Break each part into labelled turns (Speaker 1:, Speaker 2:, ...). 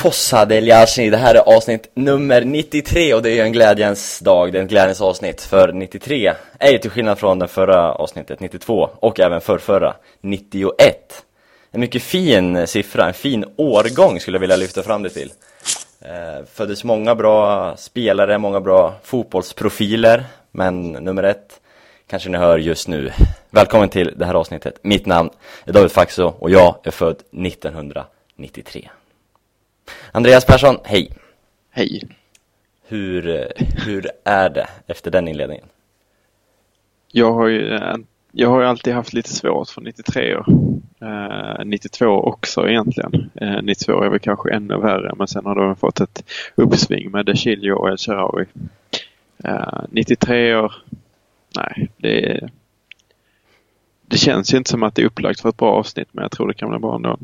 Speaker 1: Fossa del Det här är avsnitt nummer 93 och det är ju en glädjens dag, det är en glädjens avsnitt för 93 är ju till skillnad från den förra avsnittet 92 och även förrförra 91. En mycket fin siffra, en fin årgång skulle jag vilja lyfta fram det till. Eh, föddes många bra spelare, många bra fotbollsprofiler, men nummer ett kanske ni hör just nu. Välkommen till det här avsnittet. Mitt namn är David Faxo och jag är född 1993. Andreas Persson, hej!
Speaker 2: Hej!
Speaker 1: Hur, hur är det efter den inledningen?
Speaker 2: Jag har ju, jag har ju alltid haft lite svårt för 93 år. Eh, 92 också egentligen. Eh, 92 är väl kanske ännu värre men sen har de fått ett uppsving med De och El Sharawi. Eh, 93 år, nej det, det känns ju inte som att det är upplagt för ett bra avsnitt men jag tror det kan bli bra ändå.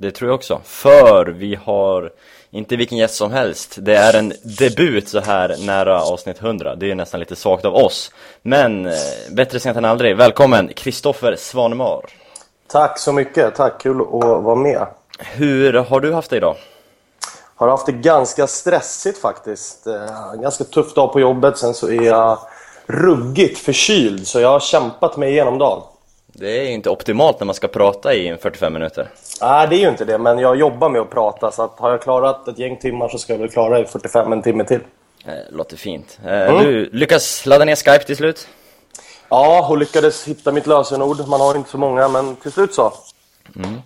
Speaker 1: Det tror jag också, för vi har inte vilken gäst som helst. Det är en debut så här nära avsnitt 100 Det är nästan lite svagt av oss. Men eh, bättre sent än aldrig. Välkommen Kristoffer Svanemar.
Speaker 3: Tack så mycket, tack, kul att vara med.
Speaker 1: Hur har du haft det idag?
Speaker 3: Har haft det ganska stressigt faktiskt. Eh, Ganska tuff dag på jobbet, sen så är jag ruggigt förkyld så jag har kämpat mig igenom dagen
Speaker 1: det är ju inte optimalt när man ska prata i 45 minuter.
Speaker 3: Nej, det är ju inte det, men jag jobbar med att prata så att har jag klarat ett gäng timmar så ska jag väl klara det i 45 en timme till.
Speaker 1: Eh, låter fint. Eh, mm. Du lyckas ladda ner Skype till slut?
Speaker 3: Ja, och lyckades hitta mitt lösenord. Man har inte så många, men till slut så.
Speaker 2: Mm.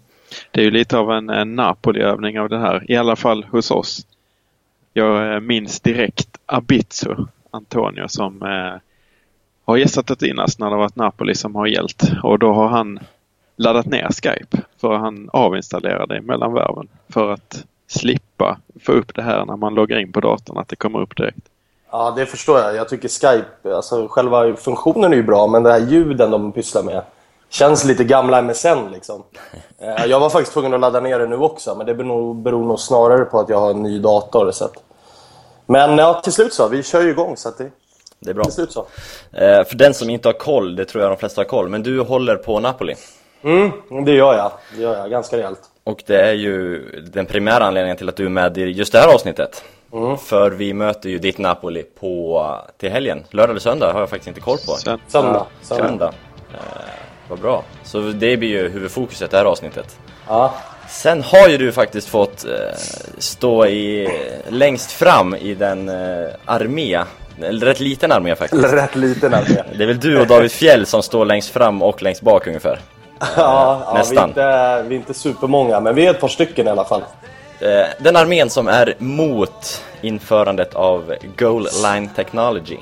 Speaker 2: Det är ju lite av en, en Napoli-övning av det här, i alla fall hos oss. Jag eh, minns direkt Abitsu, Antonio, som eh, har gästat Inas när det varit Napoli som har gällt och då har han laddat ner Skype för han avinstallerade mellan värven för att slippa få upp det här när man loggar in på datorn att det kommer upp direkt.
Speaker 3: Ja, det förstår jag. Jag tycker Skype, alltså själva funktionen är ju bra men det här ljuden de pysslar med känns lite gamla MSN liksom. Eh, jag var faktiskt tvungen att ladda ner det nu också men det beror, beror nog snarare på att jag har en ny dator. Så att... Men ja, till slut så. Vi kör ju igång så att det
Speaker 1: det är bra. Det så. Eh, för den som inte har koll, det tror jag de flesta har koll, men du håller på Napoli.
Speaker 3: Mm, det gör jag. Det gör jag ganska rejält.
Speaker 1: Och det är ju den primära anledningen till att du är med i just det här avsnittet. Mm. För vi möter ju ditt Napoli på, till helgen. Lördag eller söndag har jag faktiskt inte koll på.
Speaker 3: Söndag. Söndag.
Speaker 1: söndag. Eh, vad bra. Så det blir ju huvudfokuset det här avsnittet.
Speaker 3: Ja.
Speaker 1: Sen har ju du faktiskt fått eh, stå i, längst fram i den eh, armé rätt liten armé faktiskt.
Speaker 3: Rätt liten armé.
Speaker 1: Det är väl du och David Fjell som står längst fram och längst bak ungefär?
Speaker 3: ja, Nästan. Ja, vi, är inte, vi är inte supermånga, men vi är ett par stycken i alla fall.
Speaker 1: Eh, den armén som är mot införandet av Goal Line Technology.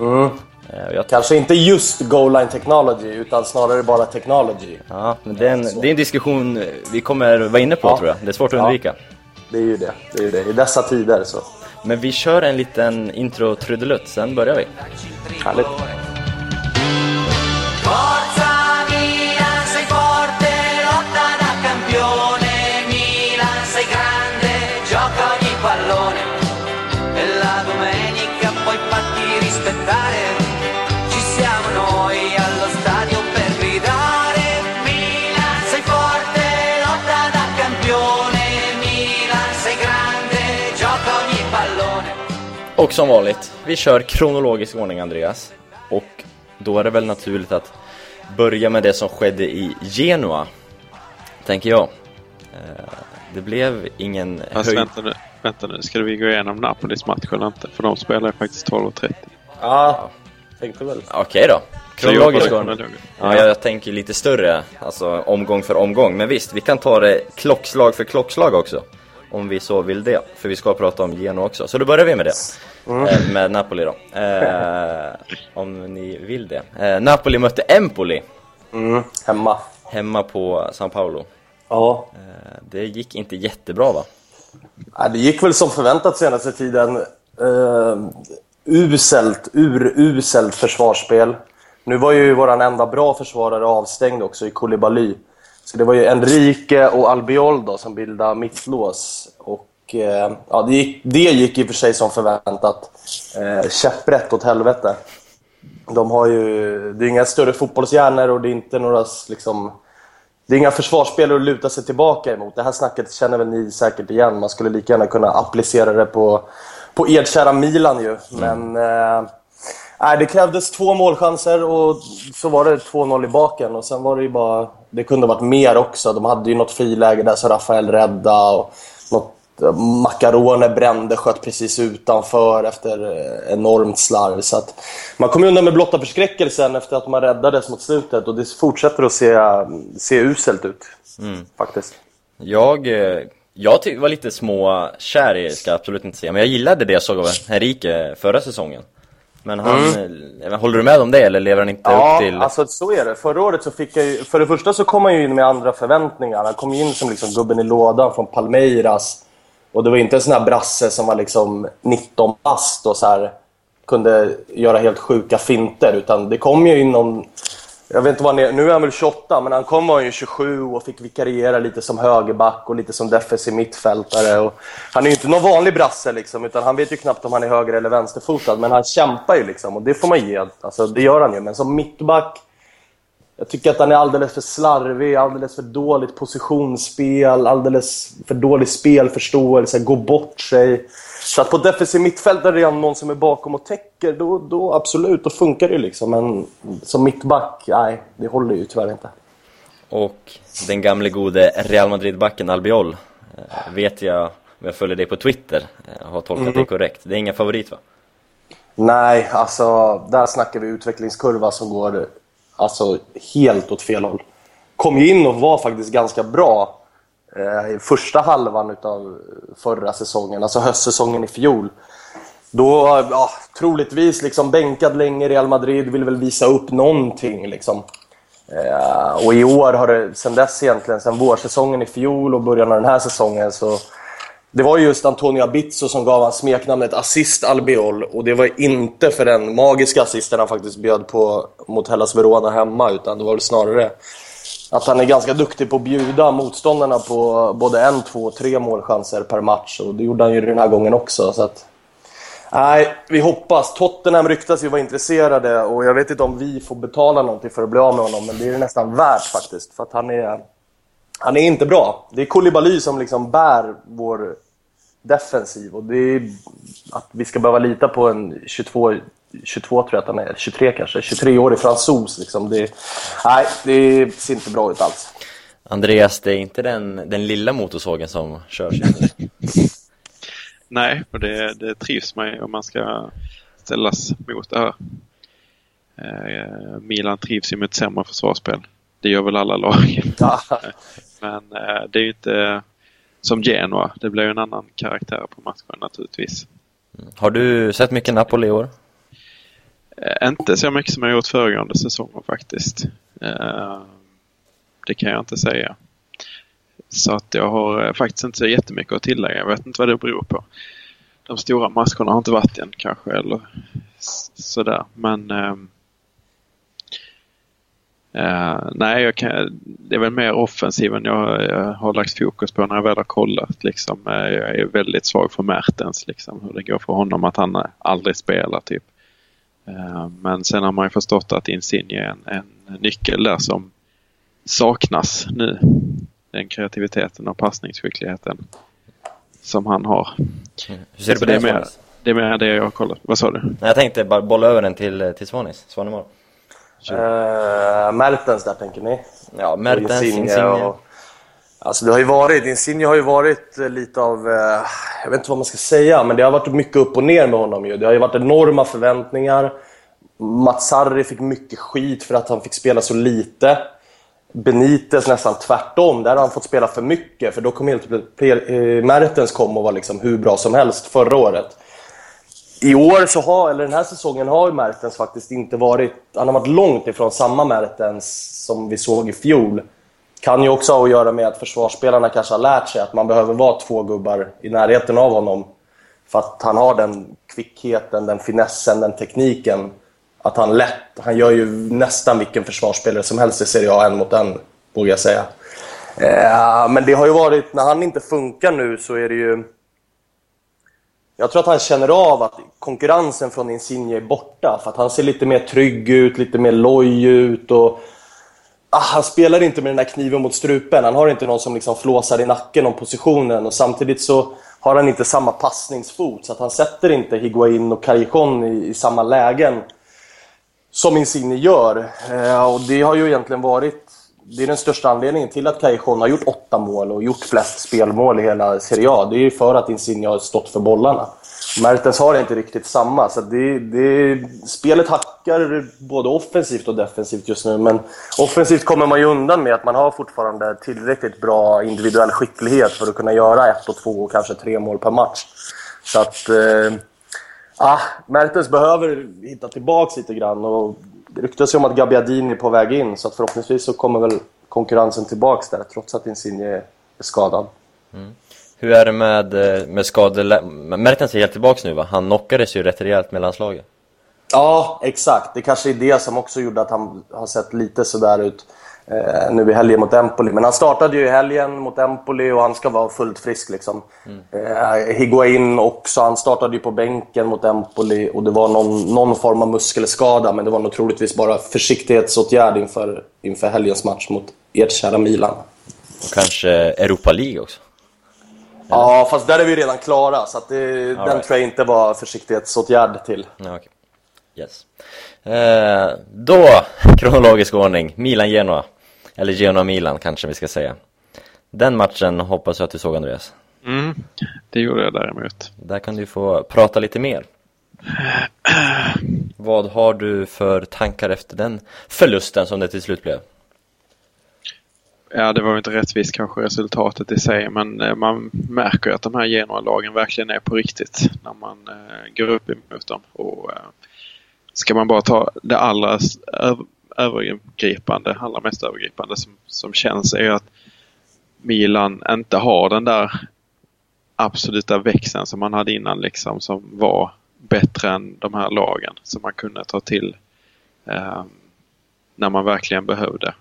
Speaker 3: Mm. Eh, jag... Kanske inte just Goal Line Technology, utan snarare bara Technology.
Speaker 1: Ja, men det är en, det är en diskussion vi kommer vara inne på ja. tror jag. Det är svårt att undvika. Ja,
Speaker 3: det är ju det. det, är ju det. I dessa tider så.
Speaker 1: Men vi kör en liten intro-trudelutt, sen börjar vi.
Speaker 3: Härligt.
Speaker 1: Och som vanligt, vi kör kronologisk ordning Andreas. Och då är det väl naturligt att börja med det som skedde i Genua, tänker jag. Eh, det blev ingen
Speaker 2: Fast höjd... vänta nu, vänta nu, ska vi gå igenom Napolis match eller inte? För de spelar ju faktiskt 12.30.
Speaker 3: Ja, tänkte väl.
Speaker 1: Okej då. Kronologisk ordning. Ja, jag, jag tänker lite större, alltså omgång för omgång. Men visst, vi kan ta det klockslag för klockslag också. Om vi så vill det, för vi ska prata om Genoa också. Så då börjar vi med det. Mm. Med Napoli då. Eh, om ni vill det. Eh, Napoli mötte Empoli.
Speaker 3: Mm. Hemma.
Speaker 1: Hemma på San Paolo.
Speaker 3: Ja.
Speaker 1: Det gick inte jättebra va?
Speaker 3: Ja, det gick väl som förväntat senaste tiden. Uh, uselt, uruselt försvarsspel. Nu var ju våran enda bra försvarare avstängd också i Koulibaly. Så det var ju Enrique och Albiol då, som bildade mittlås. Och Eh, ja, det, gick, det gick i och för sig som förväntat. Eh, käpprätt åt helvete. De har ju, det är inga större fotbollshjärnor och det är inte några liksom... det är inga försvarsspelare att luta sig tillbaka emot. Det här snacket känner väl ni säkert igen. Man skulle lika gärna kunna applicera det på, på ert kära Milan ju. Men eh, nej, det krävdes två målchanser och så var det 2-0 i baken. Och sen var det ju bara... Det kunde ha varit mer också. De hade ju något friläge där så Rafael rädda och Macarone brände, sköt precis utanför efter eh, enormt slarv. Så att man kom undan med blotta förskräckelsen efter att man räddades mot slutet och det fortsätter att se, se uselt ut. Mm. Faktiskt.
Speaker 1: Jag, eh, jag var lite små kär i, ska jag absolut inte säga, men jag gillade det jag såg av Henrique förra säsongen. Men han, mm. håller du med om det eller lever han inte
Speaker 3: ja,
Speaker 1: upp till...
Speaker 3: Ja, alltså så är det. Förra året så fick jag ju, För det första så kom han ju in med andra förväntningar. Han kom in som liksom gubben i lådan från Palmeiras. Och det var inte en sån här brasse som var liksom 19 bast och så här, kunde göra helt sjuka finter. Utan det kom ju inom... Jag vet inte vad han är, nu är han väl 28, men han kom var ju 27 och fick vikariera lite som högerback och lite som defensiv mittfältare. Och han är ju inte någon vanlig brasse liksom, utan han vet ju knappt om han är höger eller vänsterfotad. Men han kämpar ju liksom och det får man ge. Alltså, det gör han ju. Men som mittback jag tycker att han är alldeles för slarvig, alldeles för dåligt positionsspel, alldeles för dålig spelförståelse, går bort sig. Så att på defensiv mittfält där det är någon som är bakom och täcker, då, då absolut, då funkar det liksom. Men som mittback, nej, det håller ju tyvärr inte.
Speaker 1: Och den gamle gode Real Madrid-backen Albiol, eh, vet jag, om jag följer dig på Twitter, eh, har tolkat mm. det korrekt. Det är ingen favorit va?
Speaker 3: Nej, alltså där snackar vi utvecklingskurva som går Alltså helt åt fel håll. Kom ju in och var faktiskt ganska bra eh, i första halvan av förra säsongen, alltså höstsäsongen i fjol. Då, ja, troligtvis liksom bänkad länge i Real Madrid, vill väl visa upp någonting liksom. Eh, och i år har det, sen dess egentligen, sen vårsäsongen i fjol och början av den här säsongen så det var just Antonio Abizzo som gav han smeknamnet Assist Albiol och det var inte för den magiska assisten han faktiskt bjöd på mot Hellas Verona hemma utan det var väl snarare att han är ganska duktig på att bjuda motståndarna på både en, två, tre målchanser per match och det gjorde han ju den här gången också. Så att, nej, vi hoppas. Tottenham ryktas ju vara intresserade och jag vet inte om vi får betala någonting för att bli av med honom men det är det nästan värt faktiskt för att han är han är inte bra. Det är Koulibaly som liksom bär vår defensiv och det är att vi ska behöva lita på en 22, 22 tror jag att han är, 23 kanske, 23-årig fransos liksom. Det, nej, det ser inte bra ut alls.
Speaker 1: Andreas, det är inte den, den lilla motorsågen som körs
Speaker 2: Nej, och det, det trivs man om man ska ställas mot det här. Eh, Milan trivs ju med ett sämre försvarsspel. Det gör väl alla lag. Men eh, det är ju inte som Genoa. Det blir ju en annan karaktär på matchen naturligtvis.
Speaker 1: Har du sett mycket Napoli i år?
Speaker 2: Eh, inte så mycket som jag gjort föregående säsonger faktiskt. Eh, det kan jag inte säga. Så att jag har faktiskt inte så jättemycket att tillägga. Jag vet inte vad det beror på. De stora matcherna har inte varit än kanske eller sådär. Men ehm, Uh, nej, kan, det är väl mer offensiven jag, jag, har lagt fokus på när jag väl har kollat. Liksom. Uh, jag är väldigt svag för Mertens, liksom, hur det går för honom att han aldrig spelar. typ. Uh, men sen har man ju förstått att Insigne är en, en nyckel där som saknas nu. Den kreativiteten och passningsskickligheten som han har.
Speaker 1: Hur ser du på det?
Speaker 2: Det är, mer, det är mer det jag har kollat. Vad sa du?
Speaker 1: Jag tänkte bara bolla över den till, till Svanis, Svanemar.
Speaker 3: Uh, Mertens där tänker ni?
Speaker 1: Ja, Mertens, Insigne. Insigne. Och,
Speaker 3: alltså det har ju varit, Insigne har ju varit lite av, uh, jag vet inte vad man ska säga, men det har varit mycket upp och ner med honom ju. Det har ju varit enorma förväntningar. Mats Sarri fick mycket skit för att han fick spela så lite. Benitez nästan tvärtom, där har han fått spela för mycket för då kom helt eh, Mertens kom och var liksom hur bra som helst förra året i år så har, eller den här säsongen har Mertens faktiskt inte varit... Han har varit långt ifrån samma Mertens som vi såg i fjol. Kan ju också ha att göra med att försvarsspelarna kanske har lärt sig att man behöver vara två gubbar i närheten av honom. För att han har den kvickheten, den finessen, den tekniken. Att han lätt... Han gör ju nästan vilken försvarsspelare som helst i Serie A en mot en, vågar jag säga. Eh, men det har ju varit... När han inte funkar nu så är det ju jag tror att han känner av att konkurrensen från Insigne är borta. För att han ser lite mer trygg ut, lite mer loj ut. Och ah, han spelar inte med den där kniven mot strupen. Han har inte någon som liksom flåsar i nacken om positionen och samtidigt så har han inte samma passningsfot så att han sätter inte Higuain och Callejon i, i samma lägen som Insigne gör. Eh, och det har ju egentligen varit det är den största anledningen till att Callejon har gjort åtta mål och gjort flest spelmål i hela Serie A. Det är ju för att Insigne har stått för bollarna. Mertens har inte riktigt samma, så det, det, spelet hackar både offensivt och defensivt just nu. Men offensivt kommer man ju undan med att man har fortfarande tillräckligt bra individuell skicklighet för att kunna göra ett och två och kanske tre mål per match. Så att... Eh, ah, Mertens behöver hitta tillbaka lite grann och det ryktas ju om att Gabbiadini är på väg in så att förhoppningsvis så kommer väl konkurrensen tillbaks där trots att Insigne är skadad.
Speaker 1: Mm. Hur är det med, eh, med skador? Mertens är helt tillbaks nu va? Han knockades ju rätt rejält med landslaget.
Speaker 3: Ja, exakt. Det kanske är det som också gjorde att han har sett lite sådär ut eh, nu i helgen mot Empoli. Men han startade ju i helgen mot Empoli och han ska vara fullt frisk liksom. Mm. Eh, Higuain också, han startade ju på bänken mot Empoli och det var någon, någon form av muskelskada men det var nog troligtvis bara försiktighetsåtgärd inför, inför helgens match mot ert kära Milan.
Speaker 1: Och kanske Europa League också?
Speaker 3: Ja, fast där är vi redan klara så det, den right. tror jag inte var försiktighetsåtgärd till.
Speaker 1: Ja, okay. Yes. Eh, då, kronologisk ordning, Milan-Genoa. Eller Genoa-Milan kanske vi ska säga. Den matchen hoppas jag att du såg Andreas.
Speaker 2: Mm, det gjorde jag däremot.
Speaker 1: Där kan du få prata lite mer. Vad har du för tankar efter den förlusten som det till slut blev?
Speaker 2: Ja, det var inte rättvist kanske resultatet i sig men eh, man märker att de här Genoa-lagen verkligen är på riktigt när man eh, går upp emot dem. Och, eh, ska man bara ta det allra övergripande, allra mest övergripande som, som känns är att Milan inte har den där absoluta växeln som man hade innan liksom som var bättre än de här lagen som man kunde ta till eh, när man verkligen behövde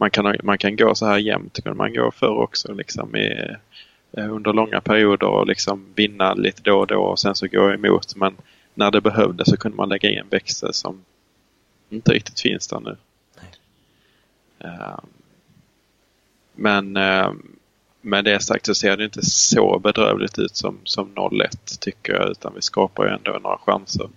Speaker 2: man kan, man kan gå så här jämnt, kunde man gå förr också liksom i, eh, under långa perioder och liksom vinna lite då och då och sen så gå emot. Men när det behövdes så kunde man lägga in en växel som inte riktigt finns där nu. Uh, men uh, med det sagt så ser det inte så bedrövligt ut som, som 0-1 tycker jag utan vi skapar ju ändå några chanser.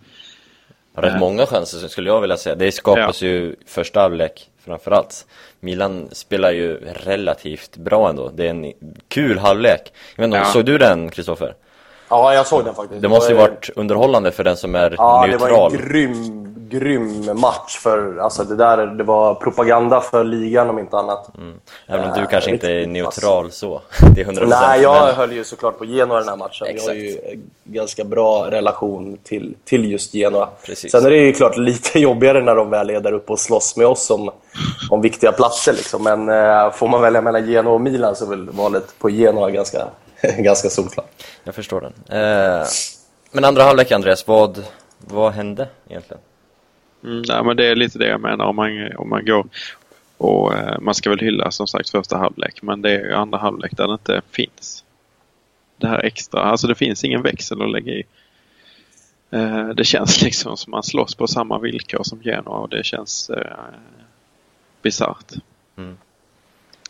Speaker 1: Rätt uh, många chanser skulle jag vilja säga. Det skapas ja. ju första halvlek framförallt. Milan spelar ju relativt bra ändå. Det är en kul halvlek. Jag vet inte, ja. såg du den Kristoffer?
Speaker 3: Ja, jag såg den faktiskt.
Speaker 1: Det måste ju varit underhållande för den som är ja, neutral. Ja, det
Speaker 3: var en grym grym match för, alltså det där, det var propaganda för ligan om inte annat. Mm.
Speaker 1: Även om du kanske inte är neutral så, det är 100%
Speaker 3: Nej, jag men... höll ju såklart på Genoa den här matchen. Exakt. Jag har ju ganska bra relation till, till just Genoa. Precis. Sen är det ju klart lite jobbigare när de väl är där uppe och slåss med oss om, om viktiga platser liksom. Men äh, får man välja mellan Genoa och Milan så är väl valet på Genoa ganska, ganska solklart.
Speaker 1: Jag förstår den. Eh, men andra halvlek Andreas, vad, vad hände egentligen?
Speaker 2: Mm, nej, men det är lite det jag menar om man, om man går och eh, man ska väl hylla som sagt första halvlek men det är andra halvlek där det inte finns. Det här extra, alltså det finns ingen växel att lägga i. Eh, det känns liksom som man slåss på samma villkor som Genoa och det känns eh, bisarrt. Mm.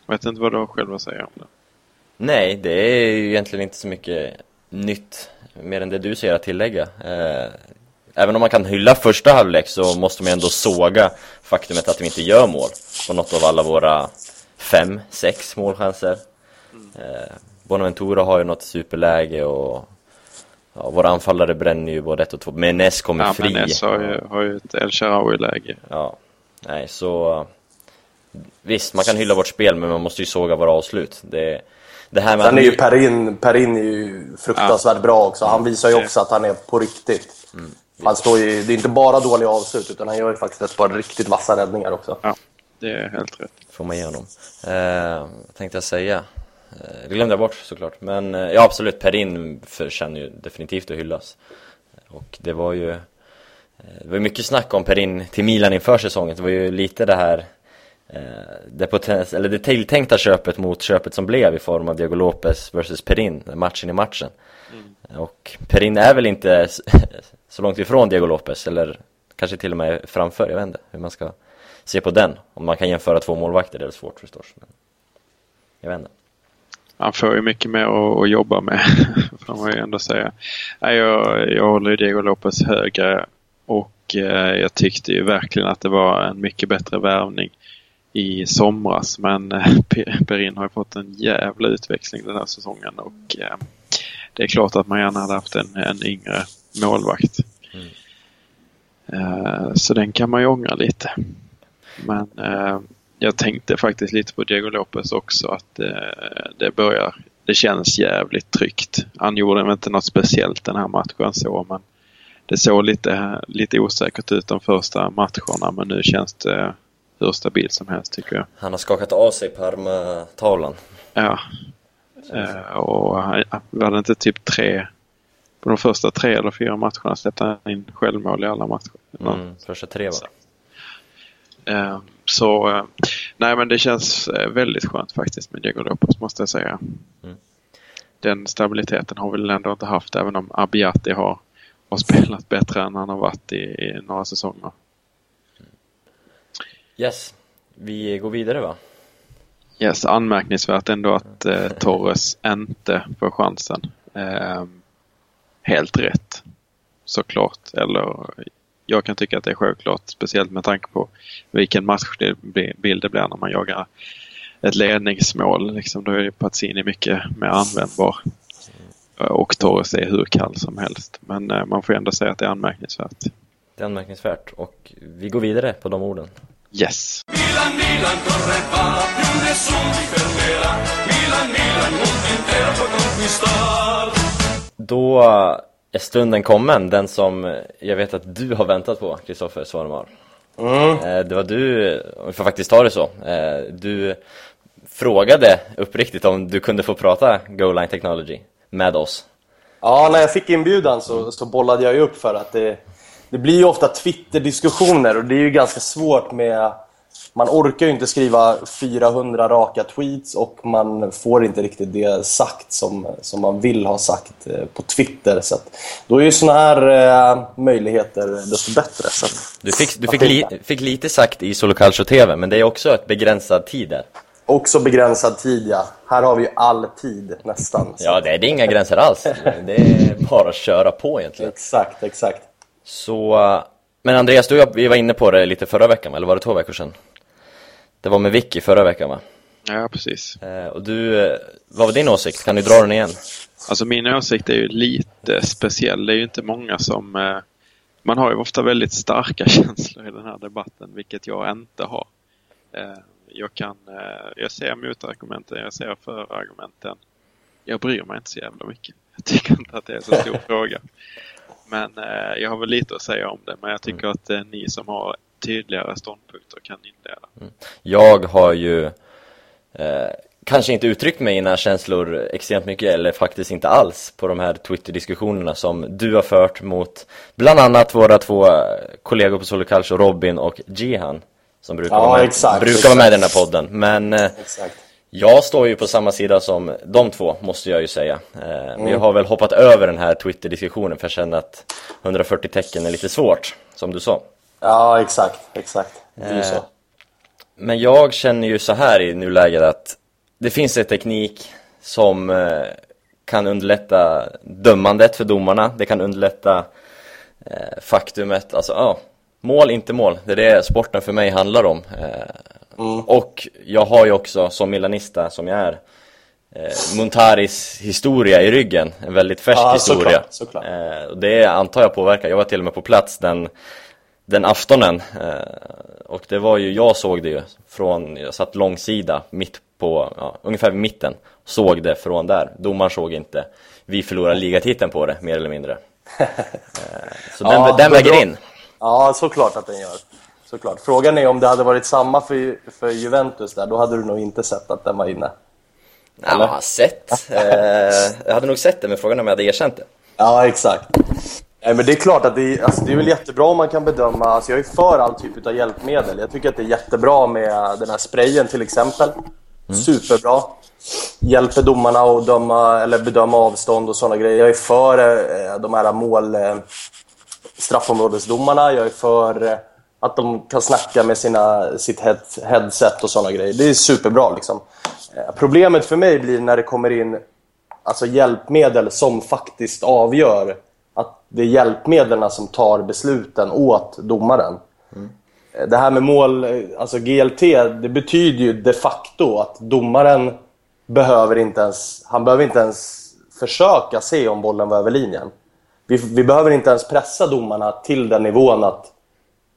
Speaker 2: Jag vet inte vad du har själv att säga om det.
Speaker 1: Nej, det är ju egentligen inte så mycket nytt mer än det du säger att tillägga. Eh, även om man kan hylla första halvlek så måste man ändå såga faktumet att vi inte gör mål på något av alla våra fem, sex målchanser. Mm. Eh, Bonaventura har ju något superläge och ja, våra anfallare bränner ju både ett och två. Menes kommer ja, fri.
Speaker 2: Menes har ju, har ju ett El Sharawi-läge.
Speaker 1: Ja, nej så... Visst, man kan hylla vårt spel men man måste ju såga våra avslut. Det,
Speaker 3: det här med Sen är ju Perin, Perin är ju fruktansvärt ja. bra också. Han visar ju också att han är på riktigt. Mm. Han står ju, det är inte bara dåliga avslut, utan han gör ju faktiskt ett par riktigt vassa räddningar också.
Speaker 2: Ja, det är helt rätt.
Speaker 1: Får man ge honom. Eh, tänkte jag säga. Eh, det glömde jag bort såklart. Men eh, ja, absolut, Perin förtjänar ju definitivt att hyllas. Och det var ju... Eh, det var mycket snack om Perin till Milan inför säsongen. Det var ju lite det här det, potens, eller det tilltänkta köpet mot köpet som blev i form av Diego Lopez vs Perin, matchen i matchen. Mm. Och Perin är väl inte så långt ifrån Diego Lopez eller kanske till och med framför, jag vet inte hur man ska se på den. Om man kan jämföra två målvakter det är svårt förstås. Men jag vet inte.
Speaker 2: Han får ju mycket mer att, jobba med, får man ju ändå säga. Jag, jag håller ju Diego Lopez högre och eh, jag tyckte ju verkligen att det var en mycket bättre värvning i somras. Men eh, Perin har ju fått en jävla utväxling den här säsongen och eh, det är klart att man gärna hade haft en, en yngre målvakt. Mm. Så den kan man ju ångra lite. Men jag tänkte faktiskt lite på Diego Lopez också att det börjar det känns jävligt tryggt. Han gjorde väl inte något speciellt den här matchen så men det såg lite, lite osäkert ut de första matcherna men nu känns det hur stabilt som helst tycker jag.
Speaker 1: Han har skakat av sig Parma-tavlan.
Speaker 2: Ja. Uh, och han hade inte typ tre på de första tre eller fyra matcherna släppte han in självmål i alla matcher.
Speaker 1: Mm, första tre va?
Speaker 2: Uh, så uh, nej men det känns väldigt skönt faktiskt med Diego Lopez måste jag säga. Mm. Den stabiliteten har vi väl ändå inte haft även om Abiati har, har spelat bättre än han har varit i, i några säsonger.
Speaker 1: Yes, vi går vidare va?
Speaker 2: Yes, anmärkningsvärt ändå att eh, Torres inte får chansen. Eh, helt rätt, såklart. Eller jag kan tycka att det är självklart, speciellt med tanke på vilken matchbild det blir när man jagar ett ledningsmål. Liksom, då är Pazzini mycket mer användbar. Och Torres är hur kall som helst. Men eh, man får ändå säga att det är anmärkningsvärt.
Speaker 1: Det är anmärkningsvärt och vi går vidare på de orden.
Speaker 2: Yes.
Speaker 4: Milan, Milan, corre va, più nessuno ti fermerà. Milan, Milan, mondo intero può conquistar.
Speaker 1: Då är stunden kommen, den som jag vet att du har väntat på, Kristoffer Svarmar. Mm. Eh, det var du, om vi får faktiskt ta det så, eh, du frågade uppriktigt om du kunde få prata GoLine Technology med oss.
Speaker 3: Ja, när jag fick inbjudan så, så bollade jag ju upp för att det det blir ju ofta Twitter-diskussioner och det är ju ganska svårt med... Man orkar ju inte skriva 400 raka tweets och man får inte riktigt det sagt som, som man vill ha sagt eh, på Twitter. Så då är ju såna här eh, möjligheter desto bättre. Så
Speaker 1: du fick, du fick, li, fick lite sagt i Solo Calcio TV, men det är också ett begränsad tid där.
Speaker 3: Också begränsad tid, ja. Här har vi ju all tid nästan.
Speaker 1: Ja, det är, det är inga gränser alls. Det är bara att köra på egentligen.
Speaker 3: Exakt, exakt.
Speaker 1: Så, men Andreas, du vi var inne på det lite förra veckan, eller var det två veckor sedan? Det var med Vicky förra veckan va?
Speaker 2: Ja, precis.
Speaker 1: Eh, och du, eh, vad var din åsikt? Kan du dra den igen?
Speaker 2: Alltså min åsikt är ju lite speciell. Det är ju inte många som... Eh, man har ju ofta väldigt starka känslor i den här debatten, vilket jag inte har. Jag kan... Jag ser motargumenten, jag ser förargumenten. Jag bryr mig inte så jävla mycket. Jag tycker inte att det är så stor fråga. Men jag har väl lite att säga om det. Men jag tycker mm. att ni som har tydligare ståndpunkter kan inleda. Mm.
Speaker 1: Jag har ju eh, kanske inte uttryckt mina känslor extremt mycket eller faktiskt inte alls på de här Twitter-diskussionerna som du har fört mot bland annat våra två kollegor på Solo Calcio, Robin och Jihan som brukar, ja, vara, med, exakt, brukar exakt. vara med i den här podden. Men eh, jag står ju på samma sida som de två, måste jag ju säga. Eh, mm. Vi har väl hoppat över den här Twitter-diskussionen för jag känner att 140 tecken är lite svårt, som du sa.
Speaker 3: Ja, exakt, exakt. Det är så. Eh,
Speaker 1: men jag känner ju så här i nuläget att det finns en teknik som eh, kan underlätta dömandet för domarna. Det kan underlätta eh, faktumet, alltså ja, mål, inte mål. Det är det sporten för mig handlar om. Mm. Och jag har ju också, som milanista som jag är, eh, Montaris historia i ryggen. En väldigt färsk ja, historia.
Speaker 3: Såklart, såklart.
Speaker 1: Eh, det antar jag påverkar. Jag var till och med på plats den, den aftonen. Eh, och det var ju, jag såg det ju från, jag satt långsida, mitt på, ja, ungefär vid mitten. Såg det från där. Domaren såg inte. Vi förlorade ligatiteln på det, mer eller mindre. Eh, så ja, den, den väger in.
Speaker 3: Ja, såklart att den gör såklart. Frågan är om det hade varit samma för, för Juventus där, då hade du nog inte sett att den var inne.
Speaker 1: Ja, sett. Eh, jag hade nog sett det, men frågan är om jag hade erkänt det.
Speaker 3: Ja, exakt. Nej, men det är klart att det är, alltså, det är väl jättebra om man kan bedöma, alltså jag är för all typ av hjälpmedel. Jag tycker att det är jättebra med den här sprayen till exempel. Mm. Superbra. Hjälper domarna att döma, eller bedöma avstånd och sådana grejer. Jag är för eh, de här mål... Eh, straffområdesdomarna. Jag är för eh, Att de kan snacka med sina, sitt head- headset och sådana grejer. Det är superbra liksom. Eh, Problemet för mig blir när det kommer in alltså hjälpmedel som faktiskt avgör att det är hjälpmedlen som tar besluten åt domaren. Mm. Det här med mål, eh, alltså GLT, det betyder ju de facto att domaren behöver inte ens, han behöver inte ens försöka se om bollen var över linjen. Vi, vi behöver inte ens pressa domarna till den nivån att,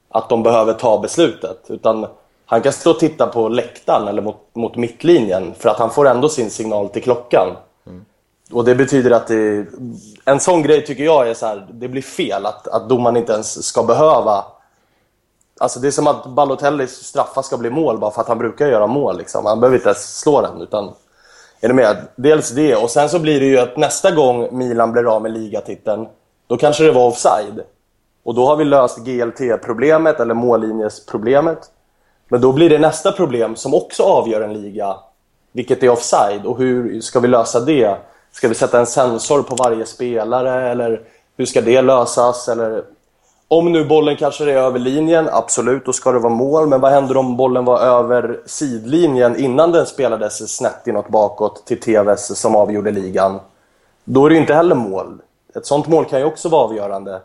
Speaker 3: att de behöver ta beslutet. Utan han kan stå och titta på läktaren eller mot, mot mittlinjen för att han får ändå sin signal till klockan. Och det betyder att det, en sån grej tycker jag är så här, det blir fel att, att domaren inte ens ska behöva Alltså det är som att Balotellis straffar ska bli mål bara för att han brukar göra mål. Liksom. Han behöver inte ens slå den. Utan, är du med? Dels det, och sen så blir det ju att nästa gång Milan blir av med ligatiteln, då kanske det var offside. Och då har vi löst GLT-problemet, eller mållinjesproblemet. Men då blir det nästa problem som också avgör en liga, vilket är offside. Och hur ska vi lösa det? Ska vi sätta en sensor på varje spelare, eller hur ska det lösas? Eller om nu bollen kanske är över linjen, absolut, då ska det vara mål. Men vad händer om bollen var över sidlinjen innan den spelades snett inåt bakåt till TVS som avgjorde ligan? Då är det ju inte heller mål. Ett sånt mål kan ju också vara avgörande.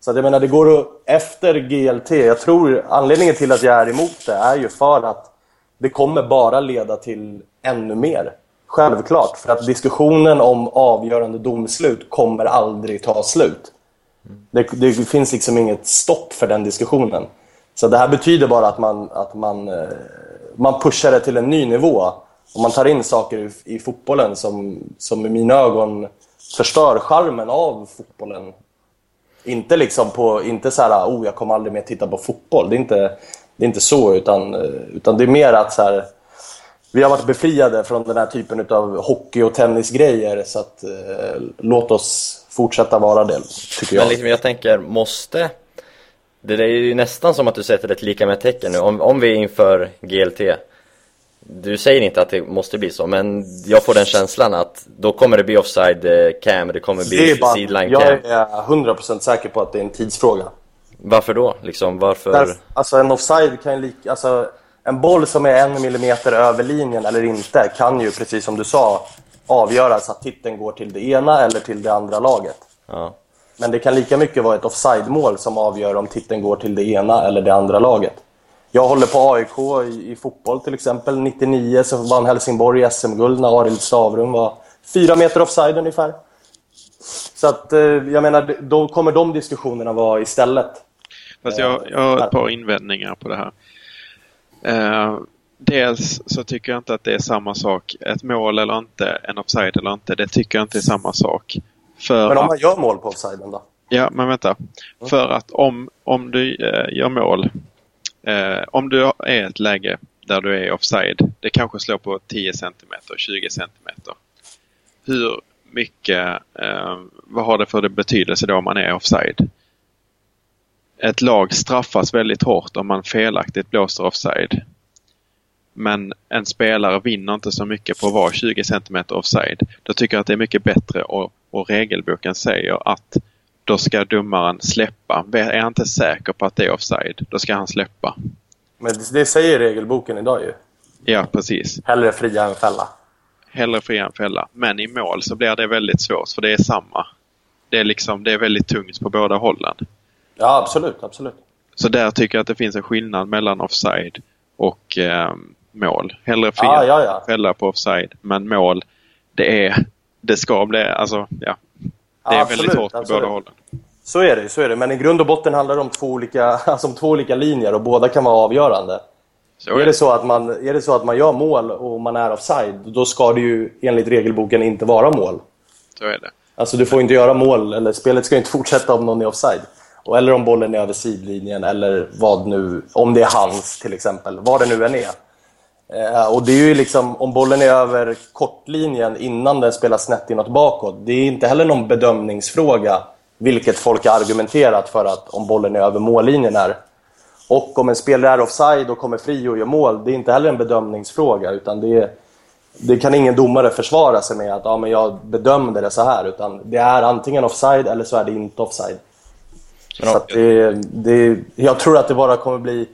Speaker 3: Så att jag menar, det går att, efter GLT, jag tror anledningen till att jag är emot det är ju för att det kommer bara leda till ännu mer. Självklart, för att diskussionen om avgörande domslut kommer aldrig ta slut. Det, det finns liksom inget stopp för den diskussionen. Så det här betyder bara att man, att man, eh, man pushar det till en ny nivå. Och man tar in saker i, i fotbollen som, som i mina ögon förstör charmen av fotbollen. Inte liksom på, inte så här, oh jag kommer aldrig mer titta på fotboll. Det är inte, det är inte så, utan, eh, utan det är mer att så här, vi har varit befriade från den här typen av hockey och tennisgrejer. Så att, eh, låt oss fortsätta vara det, tycker jag.
Speaker 1: Men liksom jag tänker, måste Det är ju nästan som att du sätter ett lika med tecken nu, om, om vi inför GLT Du säger inte att det måste bli så, men jag får den känslan att då kommer det bli offside eh, cam, det kommer bli sideline
Speaker 3: jag
Speaker 1: cam
Speaker 3: är 100% säker på att det är en tidsfråga.
Speaker 1: Varför då? Liksom, varför?
Speaker 3: Därför, alltså en offside kan ju lika... Alltså, en boll som är en millimeter över linjen eller inte kan ju, precis som du sa, avgöras att titeln går till det ena eller till det andra laget.
Speaker 1: Ja.
Speaker 3: Men det kan lika mycket vara ett offside-mål som avgör om titeln går till det ena eller det andra laget. Jag håller på AIK i, i fotboll till exempel. 99 så vann Helsingborg i SM-guld när Arild Stavrum var fyra meter offside ungefär. Så att, eh, jag menar, då kommer de diskussionerna vara istället.
Speaker 2: Fast jag, jag har ett par invändningar på det här. Eh, dels så tycker jag inte att det är samma sak. Ett mål eller inte, en offside eller inte, det tycker jag inte är samma sak. För
Speaker 3: Men om
Speaker 2: att,
Speaker 3: man gör mål på offsiden då?
Speaker 2: ja, men vänta. För att om, om du eh, gör mål, eh, om du är i ett läge där du är offside, det kanske slår på 10 cm, 20 cm. Hur mycket, eh, vad har det för betydelse då om man är offside? Ett lag straffas väldigt hårt om man felaktigt blåser offside. Men en spelare vinner inte så mycket på att vara 20 cm offside. Då tycker jag att det är mycket bättre och, och regelboken säger att då ska domaren släppa. Är han inte säker på att det är offside, då ska han släppa.
Speaker 3: Men det, säger regelboken idag ju.
Speaker 2: Ja, precis.
Speaker 3: Hellre fria än fälla.
Speaker 2: Hellre fria än fälla. Men i mål så blir det väldigt svårt för det är samma. Det är liksom, det är väldigt tungt på båda hållen.
Speaker 3: Ja, absolut. absolut.
Speaker 2: Så där tycker jag att det finns en skillnad mellan offside och eh, mål. Hellre fria
Speaker 3: Ja, ja, ja.
Speaker 2: fälla på offside. Men mål, det är, det ska bli, alltså ja. Det är
Speaker 3: Ja,
Speaker 2: väldigt
Speaker 3: absolut,
Speaker 2: hårt på
Speaker 3: absolut.
Speaker 2: båda hållen.
Speaker 3: Så är det, så är det. Men i grund och botten handlar det om två olika, alltså om två olika linjer och båda kan vara avgörande.
Speaker 2: Så
Speaker 3: Är det, så att man, är det så att man gör mål och man är offside, då ska det ju enligt regelboken inte vara mål.
Speaker 2: så är det.
Speaker 3: Alltså du får inte göra mål, eller spelet ska inte fortsätta om någon är offside. Och, eller om bollen är över sidlinjen, eller vad nu, om det är hans till exempel. Vad det nu än är. Eh, och det är ju liksom, om bollen är över kortlinjen innan den spelar snett inåt bakåt, det är inte heller någon bedömningsfråga, vilket folk har argumenterat för att om bollen är över mållinjen är. Och om en spelare är offside och kommer fri och gör mål, det är inte heller en bedömningsfråga, utan det är, det kan ingen domare försvara sig med att ja, men jag bedömde det så här, utan det är antingen offside eller så är det inte offside. Så att det, det, jag tror att det bara kommer bli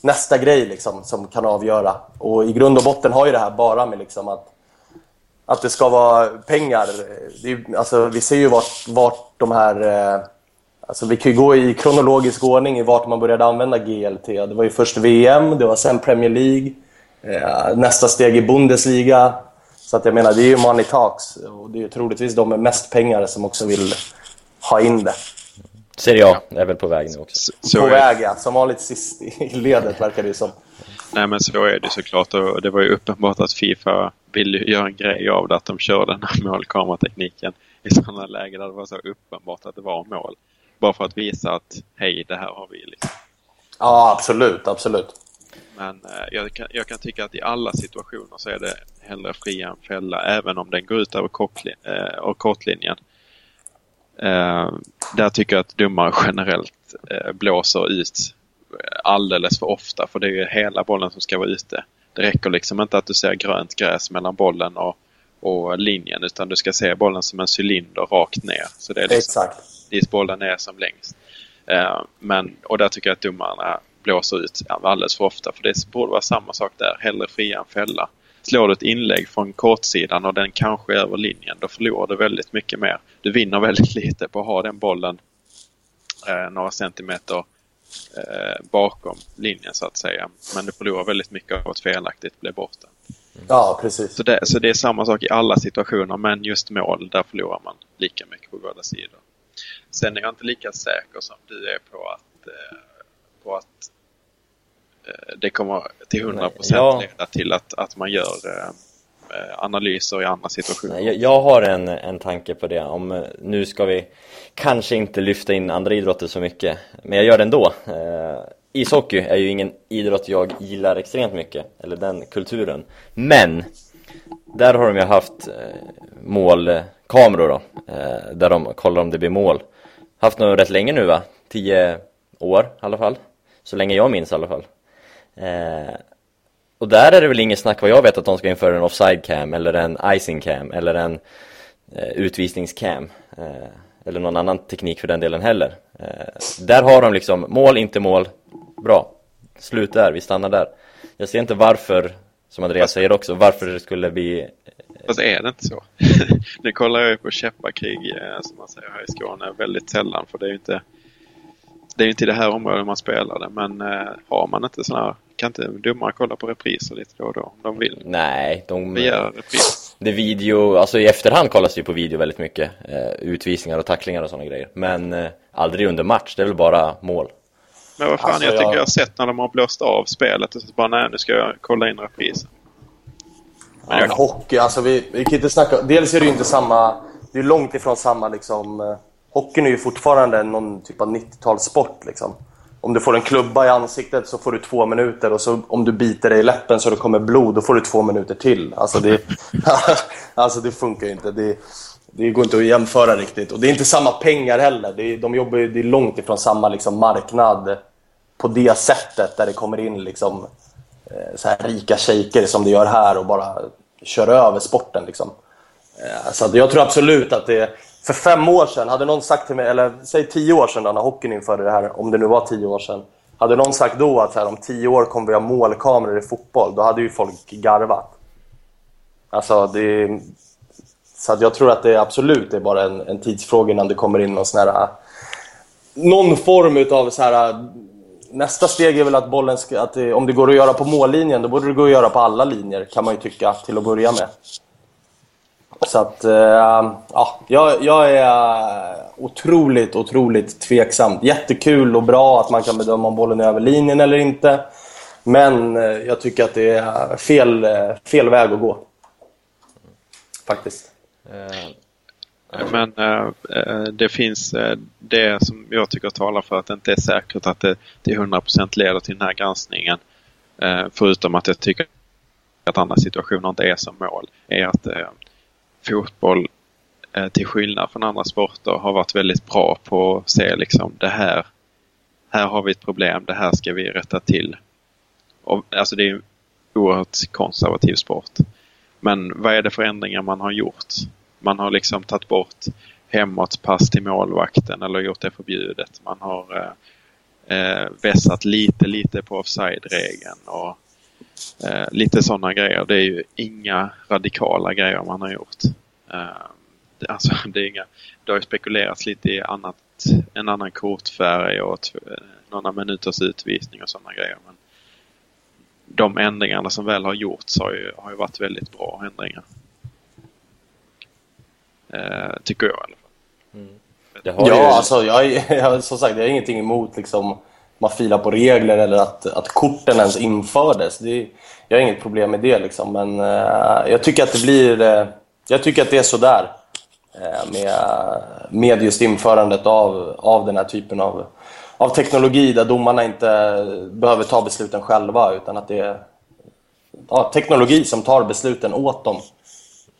Speaker 3: nästa grej liksom, som kan avgöra. Och i grund och botten har ju det här bara med liksom att, att det ska vara pengar. Det alltså, vi ser ju vart, vart de här... Eh, alltså, vi kan ju gå i kronologisk ordning i vart man började använda GLT. Det var ju först VM, det var sen Premier League, eh, nästa steg i Bundesliga. Så att jag menar, det är ju money talks. Och det är ju troligtvis de med mest pengar som också vill ha in det.
Speaker 1: Serie A är väl på väg nu också.
Speaker 2: Så, så
Speaker 3: på väg, ja. Som vanligt sist i ledet, verkar det som.
Speaker 2: nej men så är det såklart och det var ju uppenbart att Fifa ville göra en grej av det att de körde den här målkameratekniken i sådana lägen där det var så uppenbart att det var mål. Bara för att visa att hej, det här har vi liksom.
Speaker 3: Ja, absolut, absolut.
Speaker 2: Men eh, jag, kan, jag kan tycka att i alla situationer så är det hellre fria än fälla även om den går ut över kortlin, eh, och kortlinjen. Eh, där tycker jag att domare generellt eh, blåser ut alldeles för ofta för det är ju hela bollen som ska vara ute. Det räcker liksom inte att du ser grönt gräs mellan bollen och, och linjen utan du ska se bollen som en cylinder rakt ner. Så det är liksom
Speaker 3: Exakt.
Speaker 2: dit bollen är som längst. Eh, men, och där tycker jag att domarna blåser ut alldeles för ofta. För det borde vara samma sak där. Hellre fria än fälla. Slår du ett inlägg från kortsidan och den kanske är över linjen, då förlorar du väldigt mycket mer. Du vinner väldigt lite på att ha den bollen eh, några centimeter eh, bakom linjen så att säga. Men du förlorar väldigt mycket av att felaktigt bli borta.
Speaker 3: Ja, precis.
Speaker 2: Så det, så det är samma sak i alla situationer, men just mål, där förlorar man lika mycket på båda sidor. Sen är jag inte lika säker som du är på att, eh, på att det kommer till 100%
Speaker 1: Ja.
Speaker 2: leda till att, att man gör eh, eh, analyser i andra situationer.
Speaker 1: Jag, jag har en, en tanke på det, om eh, nu ska vi kanske inte lyfta in andra idrotter så mycket, men jag gör det ändå. Eh, ishockey är ju ingen idrott jag gillar extremt mycket, eller den kulturen. Men, där har de ju haft eh, målkameror då, eh, där de kollar om det blir mål. Haft nog rätt länge nu va? Tio år i alla fall. Så länge jag minns i alla fall. Eh, och där är det väl inget snack vad jag vet att de ska införa en offside cam eller en icing cam eller en eh, utvisningscam eh, eller någon annan teknik för den delen heller. Eh, där har de liksom mål, inte mål, bra. Slut där, vi stannar där. Jag ser inte varför, som Andreas säger också, varför det skulle bli
Speaker 2: Fast är det inte så? nu kollar jag ju på käppakrig, eh, som man säger här i Skåne, väldigt sällan. För det är ju inte, det är ju inte i det här området man spelar det. Men eh, har man inte sådana här, kan inte domare kolla på repriser lite då och då om de vill?
Speaker 1: Nej, de...
Speaker 2: Begära repris.
Speaker 1: Det video, alltså i efterhand kollas det ju på video väldigt mycket eh, Utvisningar och tacklingar och sådana grejer Men eh, aldrig under match, det är väl bara mål
Speaker 2: Men vad fan,
Speaker 3: Alltså,
Speaker 2: jag tycker
Speaker 3: jag-
Speaker 2: jag har sett när de har blåst av spelet och så bara nej, nu ska jag kolla in reprisen. Men
Speaker 3: Men
Speaker 2: jag,
Speaker 3: hockey, alltså vi, vi kan inte snacka... Dels är det ju inte samma... Det är långt ifrån samma liksom... Hockeyn är ju fortfarande någon typ av 90-talssport liksom. Om du får en klubba i ansiktet så får du två minuter och så om du biter dig i läppen så det kommer blod, då får du två minuter till. Alltså det, alltså det funkar ju inte. Det, det går inte att jämföra riktigt. Och det är inte samma pengar heller. Det är, de jobbar ju, det är långt ifrån samma liksom marknad på det sättet där det kommer in liksom eh, så här rika shejker som det gör här och bara kör över sporten. Liksom. Eh, så att jag tror absolut att det... För fem år sedan, hade någon sagt till mig, eller säg tio år sedan då, när hockeyn införde det här, om det nu var tio år sedan. Hade någon sagt då att så här, om tio år kommer vi ha målkameror i fotboll, då hade ju folk garvat. Alltså, det... Så att jag tror att det absolut är bara en, en tidsfråga innan det kommer in någon sån här... Någon form utav så här... Nästa steg är väl att bollen ska, att det, om det går att göra på mållinjen, då borde det gå att göra på alla linjer, kan man ju tycka, till att börja med. Så att, eh, ja, jag, jag är eh, otroligt, otroligt tveksam. Jättekul och bra att man kan bedöma om bollen är över linjen eller inte. Men eh, jag tycker att det är fel, eh, fel väg att gå. Faktiskt.
Speaker 2: Men det finns det som jag tycker talar för att det inte är säkert att det till 100% leder till den här granskningen. Förutom att jag tycker att andra situationer inte är som mål. Är att fotboll eh, till skillnad från andra sporter har varit väldigt bra på att se liksom det här. Här har vi ett problem, det här ska vi rätta till. Och, alltså det är en oerhört konservativ sport. Men vad är det för ändringar man har gjort? Man har liksom tagit bort hemåtpass till målvakten eller gjort det förbjudet. Man har eh, eh, vässat lite, lite på offside-regeln och eh, lite sådana grejer. Det är ju inga radikala grejer man har gjort. Eh, det, alltså, det, är inga, det har ju spekulerats lite i annat, en annan kortfärg och t- några minuters utvisning och sådana grejer. Men de ändringarna som väl har gjorts har ju, har ju varit väldigt bra ändringar. Eh, tycker jag i alla fall.
Speaker 1: Det har ju,
Speaker 3: Ja, alltså jag, är- jag, som sagt, jag har ingenting emot liksom, man filar på regler eller att, att korten ens infördes. Det, jag har inget problem med det liksom, men eh, jag tycker att det blir... eh, jag tycker att det är sådär eh, med, med just införandet av, av den här typen av, av teknologi där domarna inte behöver ta besluten själva utan att det är ja, teknologi som tar besluten åt dem.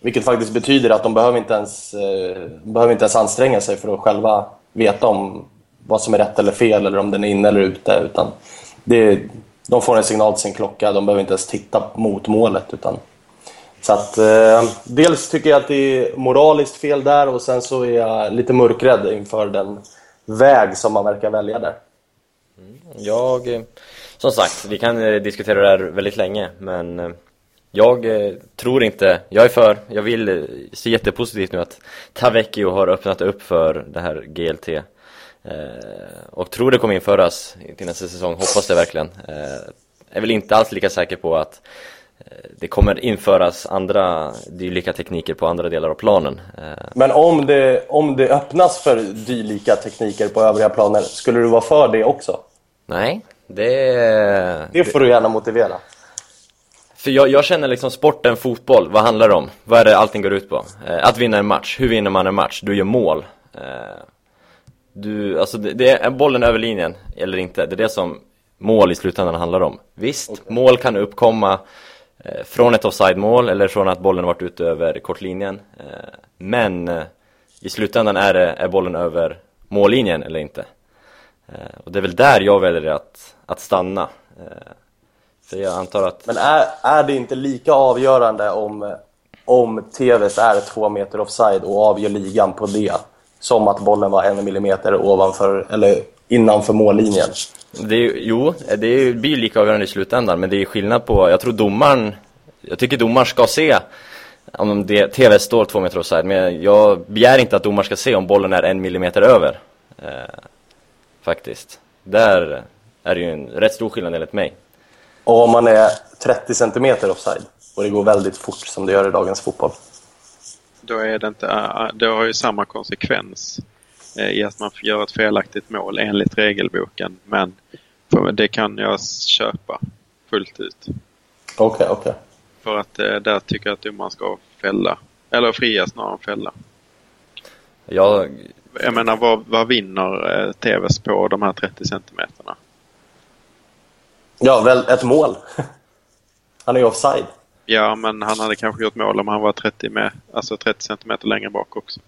Speaker 3: Vilket faktiskt betyder att de behöver inte ens, eh, behöver inte ens anstränga sig för att själva veta om vad som är rätt eller fel eller om den är inne eller ute. Utan det, de får en signal till sin klocka, de behöver inte ens titta mot målet. Utan, så att, eh, dels tycker jag att det är moraliskt fel där och sen så är jag lite mörkrädd inför den väg som man verkar välja där.
Speaker 1: Mm, jag, eh, som sagt, vi kan eh, diskutera det här väldigt länge, men eh, jag tror inte, jag är för, jag vill se jättepositivt nu att Tavecchio har öppnat upp för det här GLT. Eh, och tror det kommer införas till nästa säsong, hoppas det verkligen. Eh, är väl inte alls lika säker på att eh, det kommer införas andra dylika tekniker på andra delar av planen.
Speaker 3: Men om det, om det öppnas för dylika tekniker på övriga planer, skulle du vara för det också?
Speaker 1: nej, det...
Speaker 3: Det får du gärna motivera.
Speaker 1: För jag, jag känner liksom sporten fotboll, vad handlar det om? Vad är det allting går ut på? Att vinna en match, hur vinner man en match? Du gör mål Du, alltså det, det är bollen över linjen eller inte, det är det som mål i slutändan handlar om. Visst, mål kan uppkomma eh, från ett offside-mål eller från att bollen varit ute över kortlinjen. Eh, Men eh, i slutändan är, det, är bollen över mållinjen eller inte. Eh, Och det är väl där jag väljer att, att stanna. Eh, För jag antar att
Speaker 3: Men är, är det inte lika avgörande om, om TVs är två meter offside och avgör ligan på det som att bollen var en millimeter ovanför eller innanför mållinjen?
Speaker 1: Det är, jo, det blir ju lika avgörande i slutändan, men det är skillnad på, jag tror domaren, jag tycker domaren ska se om det, TV står två meter offside, men jag begär inte att domaren ska se om bollen är en millimeter över. Eh, faktiskt. Där är det ju en rätt stor skillnad enligt mig.
Speaker 3: Och om man är 30 centimeter offside och det går väldigt fort som det gör i dagens fotboll.
Speaker 2: Då är det inte, äh, det har ju samma konsekvens eh, i att man gör ett felaktigt mål enligt regelboken. Men det kan jag köpa fullt ut.
Speaker 3: Okej, okej.
Speaker 2: För att eh, där tycker jag att domaren ska fälla. Eller fria snarare än fälla.
Speaker 1: Jag,
Speaker 2: Jag menar vad, vad vinner eh, TVs på de här 30 centimeterna?
Speaker 3: Ja, väl ett mål. Han är ju offside.
Speaker 2: Ja, men han hade kanske gjort mål om han var 30, med, alltså 30 centimeter längre bak också.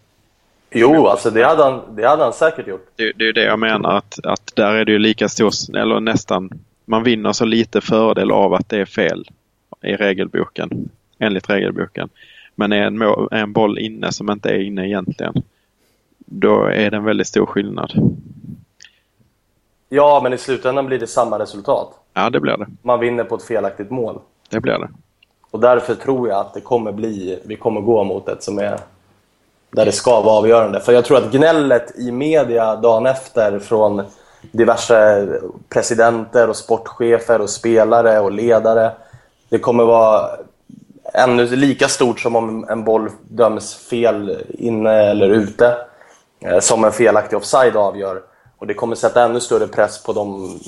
Speaker 3: Jo, alltså det hade han, det hade han säkert gjort.
Speaker 2: Det, det är ju det jag menar att, att där är det ju lika stor, eller nästan, man vinner så lite fördel av att det är fel i regelboken, enligt regelboken. Men är en, mål, är en boll inne som inte är inne egentligen, då är det en väldigt stor skillnad.
Speaker 3: Ja, men i slutändan blir det samma resultat.
Speaker 2: Ja, det blir det.
Speaker 3: Man vinner på ett felaktigt mål.
Speaker 2: Det blir det.
Speaker 3: Och därför tror jag att det kommer bli, vi kommer gå mot ett som är där det ska vara avgörande. För jag tror att gnället i media dagen efter från diverse presidenter och sportchefer och spelare och ledare. Det kommer vara ännu lika stort som om en boll döms fel inne eller ute. Eh, som en felaktig offside avgör. Och det kommer sätta ännu större press på de,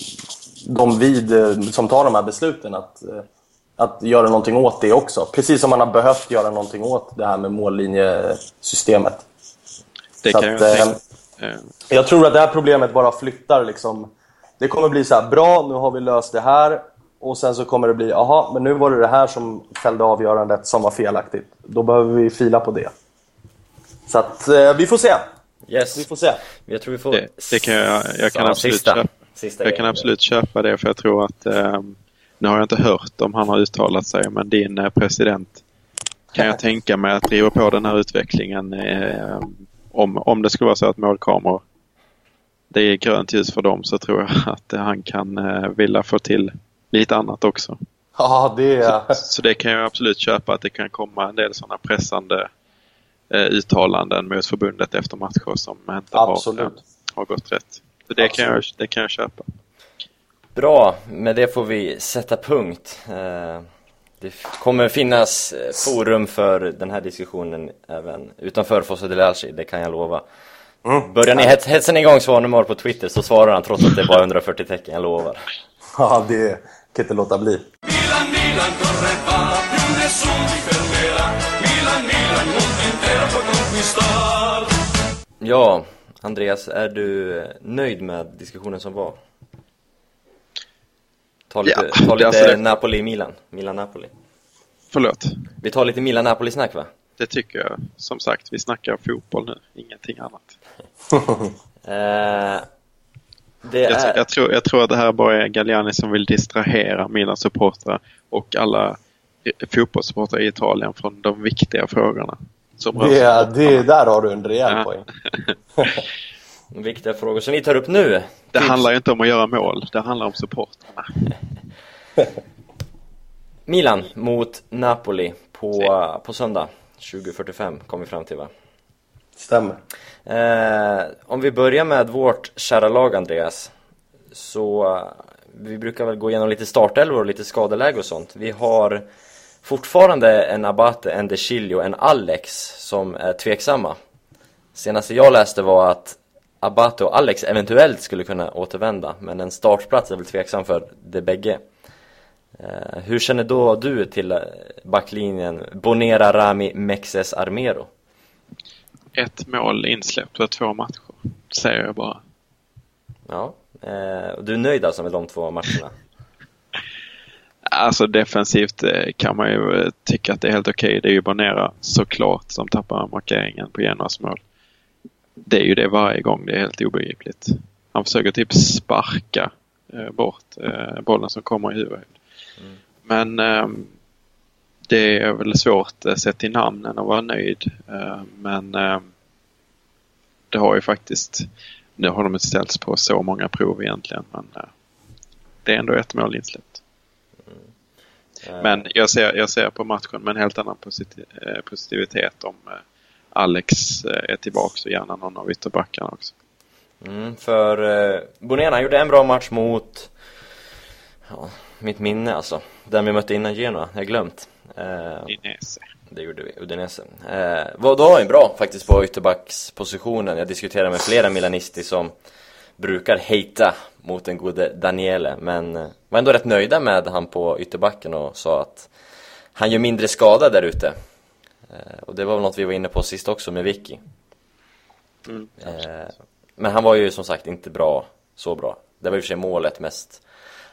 Speaker 3: de vid, eh, som tar de här besluten att, eh, att göra någonting åt det också. Precis som man har behövt göra någonting åt det här med mållinjesystemet.
Speaker 2: Det
Speaker 3: Så
Speaker 2: kan jag
Speaker 3: att, eh,
Speaker 2: tänka. Eh,
Speaker 3: Jag tror att det här problemet bara flyttar liksom. Det kommer bli så här, bra nu har vi löst det här. Och sen så kommer det bli, aha, men nu var det det här som fällde avgörandet som var felaktigt. Då behöver vi fila på det. Så att eh, vi får se.
Speaker 1: yes,
Speaker 3: Vi får se.
Speaker 1: jag tror vi får...
Speaker 2: det, det kan jag, jag kan absolut
Speaker 1: sista.
Speaker 2: köpa.
Speaker 1: Sista
Speaker 2: Jag kan absolut köpa det för jag tror att, eh, nu har jag inte hört om han har uttalat sig, men din eh, president kan jag tänka mig att driva på den här utvecklingen eh, om, om det skulle vara så att målkameror det är grönt ljus för dem så tror jag att han kan eh, vilja få till lite annat också.
Speaker 3: Ja, det är...
Speaker 2: Så det kan jag absolut köpa att det kan komma en del sådana pressande eh, uttalanden mot förbundet efter matcher som inte har, eh, har gått rätt. Så det kan, jag, det kan jag köpa.
Speaker 1: Bra, med det får vi sätta punkt. Eh, Det kommer finnas eh, forum för den här diskussionen även utanför Fosse del Alci, det kan jag lova.
Speaker 3: Mm.
Speaker 1: Börjar ni hets- hetsa igång Svanemar på Twitter så svarar han trots att det är bara 140 tecken, jag lovar.
Speaker 3: Ja, det kan inte låta bli.
Speaker 1: Ja, Andreas, är du eh, nöjd med diskussionen som var? Ta lite,
Speaker 2: Ja,
Speaker 1: ta lite
Speaker 2: alltså det-
Speaker 1: Napoli-Milan, Milan-Napoli.
Speaker 2: Förlåt.
Speaker 1: Vi tar lite Milan-Napoli-snack va?
Speaker 2: Det tycker jag. Som sagt, vi snackar fotboll nu. Ingenting annat.
Speaker 1: Det
Speaker 2: Jag,
Speaker 1: är...
Speaker 2: jag, tror, jag tror att det här bara är Galliani som vill distrahera Milans supportrar och alla fotbollssupportrar i Italien från de viktiga frågorna. Som
Speaker 3: Det, det, där har du en rejäl
Speaker 2: Ja.
Speaker 3: poäng.
Speaker 1: Viktiga frågor som vi tar upp nu.
Speaker 2: Det
Speaker 1: Tips.
Speaker 2: handlar ju inte om att göra mål. Det handlar om supportrarna.
Speaker 1: Milan mot Napoli på, på söndag 20.45 kom vi fram till va?
Speaker 3: Stämmer.
Speaker 1: Eh, om vi börjar med vårt kära lag Andreas Så eh, vi brukar väl gå igenom lite startelvor och lite skadeläge och sånt Vi har fortfarande en Abate, en De Chilio, en Alex som är tveksamma Senaste jag läste var att Abate och Alex eventuellt skulle kunna återvända Men en startplats är väl tveksam för de bägge eh, Hur känner då du till eh, backlinjen Bonera, Rami, Mexes, Armero?
Speaker 2: Ett mål insläppt på två matcher. Säger jag bara.
Speaker 1: Ja, eh, och du är nöjd alltså med de två matcherna?
Speaker 2: Alltså defensivt kan man ju tycka att det är helt okej. Det är ju Bonera såklart som tappar markeringen på Genoas mål. Det är ju det varje gång. Det är helt obegripligt. Han försöker typ sparka eh, bort eh, bollen som kommer i huvudet. Men ehm, det är väl svårt eh, sett till namnen att vara nöjd. Eh, men ehm, det har ju faktiskt, nu har de inte ställts på så många prov egentligen. Men det är ändå ett mål insläppt.
Speaker 1: Eh,
Speaker 2: Men jag ser, jag ser på matchen med en helt annan posit- positivitet om Alex eh, är tillbaka och gärna någon av ytterbackarna också.
Speaker 1: Mm, för eh, Bonena gjorde en bra match mot, ja, mitt minne alltså, den vi mötte innan Genoa, jag har glömt. Eh,
Speaker 2: Inese.
Speaker 1: det gjorde vi, Udinese. Eh, var då är bra faktiskt på ytterbackspositionen, jag diskuterar med flera milanister som brukar hejta mot den gode Daniele, men eh, var ändå rätt nöjda med han på ytterbacken och sa att han gör mindre skada där ute. Eh, och det var väl något vi var inne på sist också med Vicky.
Speaker 2: Mm.
Speaker 1: Eh, men han var ju som sagt inte bra, så bra. Det var i och för sig målet mest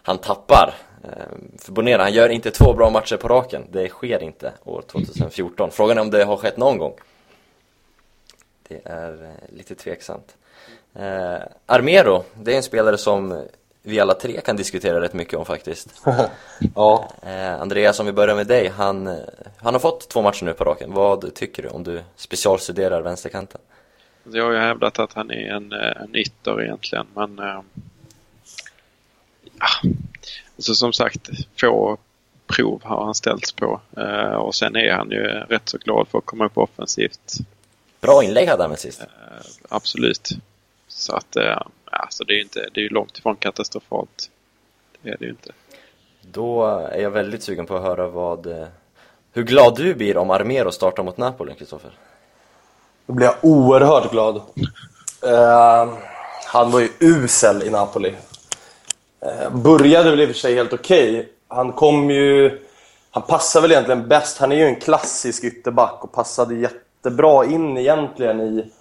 Speaker 1: han tappar. Eh, för Bonera, han gör inte två bra matcher på raken. Det sker inte år 2014. Frågan är om det har skett någon gång. Det är lite tveksamt. Eh, Armero, det är en spelare som vi alla tre kan diskutera rätt mycket om faktiskt.
Speaker 3: Ja,
Speaker 1: Eh, Andreas, om vi börjar med dig. Han, eh, han har fått två matcher nu på raken. Vad tycker du om du specialstuderar vänsterkanten?
Speaker 2: Jag har ju hävdat att han är en, eh, en ytter egentligen men eh, ja. alltså som sagt få prov har han ställts på eh, och sen är han ju rätt så glad för att komma upp offensivt.
Speaker 1: Bra inlägg hade han med sist.
Speaker 2: Eh, absolut. Så att eh, alltså det är ju inte, det är ju långt ifrån katastrofalt. Det är det ju inte.
Speaker 1: Då är jag väldigt sugen på att höra vad eh, Hur glad du blir om Armero startar mot Napoli, Kristoffer?
Speaker 3: då blir jag oerhört glad. Eh, han var ju usel i Napoli. Eh, började väl i och för sig helt okej. Han kom ju... Han passar väl egentligen bäst. Han är ju en klassisk ytterback och passade jättebra in egentligen i, i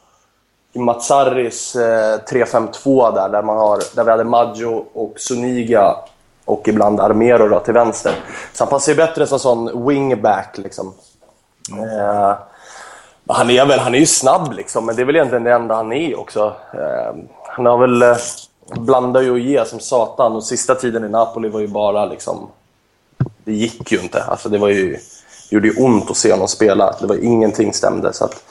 Speaker 3: Mazzaris eh, 3-5-2 där, där, man har, där vi hade Maggio och Suniga och ibland Armero då, till vänster. Så han passar ju bättre som sån wingback liksom. Eh, han är väl, han är ju snabb liksom, men det är väl egentligen det enda han är också. Eh, han har väl eh, blandar ju och ger som satan och sista tiden i Napoli var ju bara liksom... Det gick ju inte. Alltså det var ju... Det gjorde ju ont att se honom spela. Det var ingenting stämde. Så att,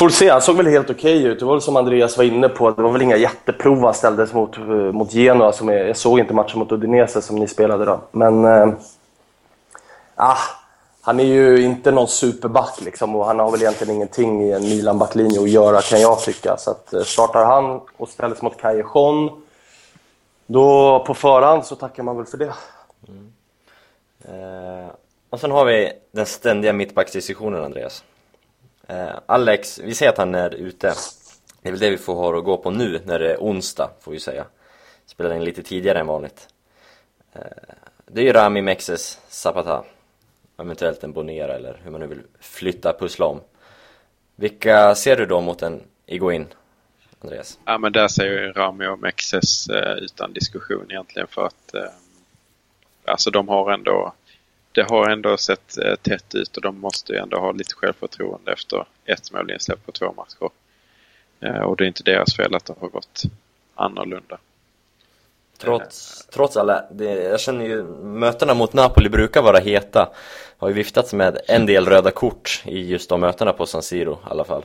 Speaker 3: Får se, han såg väl helt okej ut. Det var väl som Andreas var inne på, det var väl inga jätteprov han ställdes mot, eh, mot Genoa. Som jag, jag såg inte matchen mot Udinese som ni spelade då. Men... Eh, ah, han är ju inte någon superback liksom och han har väl egentligen ingenting i en Milan-backlinje att göra kan jag tycka. Så att, eh, startar han och ställs mot Callejon, då på förhand så tackar man väl för det. Mm.
Speaker 1: Eh, och sen har vi den ständiga mittbacksdiskussionen Andreas. Eh, Alex, vi säger att han är ute. Det är väl det vi får ha att gå på nu när det är onsdag, får vi säga. Spelar in lite tidigare än vanligt. Eh, det är ju Rami Mexes Zapata. Eventuellt en Bonera eller hur man nu vill flytta, pussla om. Vilka ser du då mot en Iguin, Andreas?
Speaker 2: Ja, men där ser ju Rami och Mexes eh, utan diskussion egentligen för att eh, alltså de har ändå det har ändå sett eh, tätt ut och de måste ju ändå ha lite självförtroende efter ett mål insläppt på två matcher. Eh, och det är inte deras fel att det har gått annorlunda.
Speaker 1: Trots, trots alla, det, jag känner ju, mötena mot Napoli brukar vara heta. Har ju viftats med en del röda kort i just de mötena på San Siro i alla fall.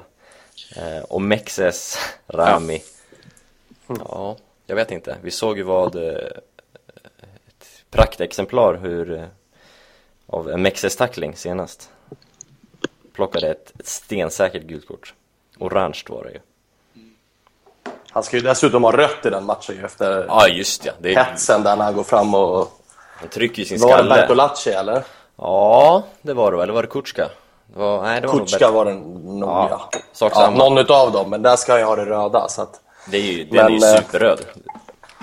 Speaker 1: Eh, och Mexes, Rami. Ja. jag vet inte. Vi såg ju vad, ett praktexemplar hur, av en Mexes tackling senast. Plockade ett, ett stensäkert gult kort. Orange var det ju.
Speaker 3: Han ska ju dessutom ha rött i den matchen ju efter
Speaker 1: Ja, just ja. Det är,
Speaker 3: hetsen där när han går fram och...
Speaker 1: han trycker ju sin
Speaker 3: Var det
Speaker 1: skalle.
Speaker 3: Bertolacci eller?
Speaker 1: Ja, det var det Eller var det Kutska? Det var, nej, det var bättre.
Speaker 3: var det nog
Speaker 1: Ja,
Speaker 3: ja. ja någon utav dem, men där ska han ju ha det röda så att...
Speaker 1: Det är ju, den
Speaker 3: Men,
Speaker 1: är ju
Speaker 3: eh,
Speaker 1: superröd.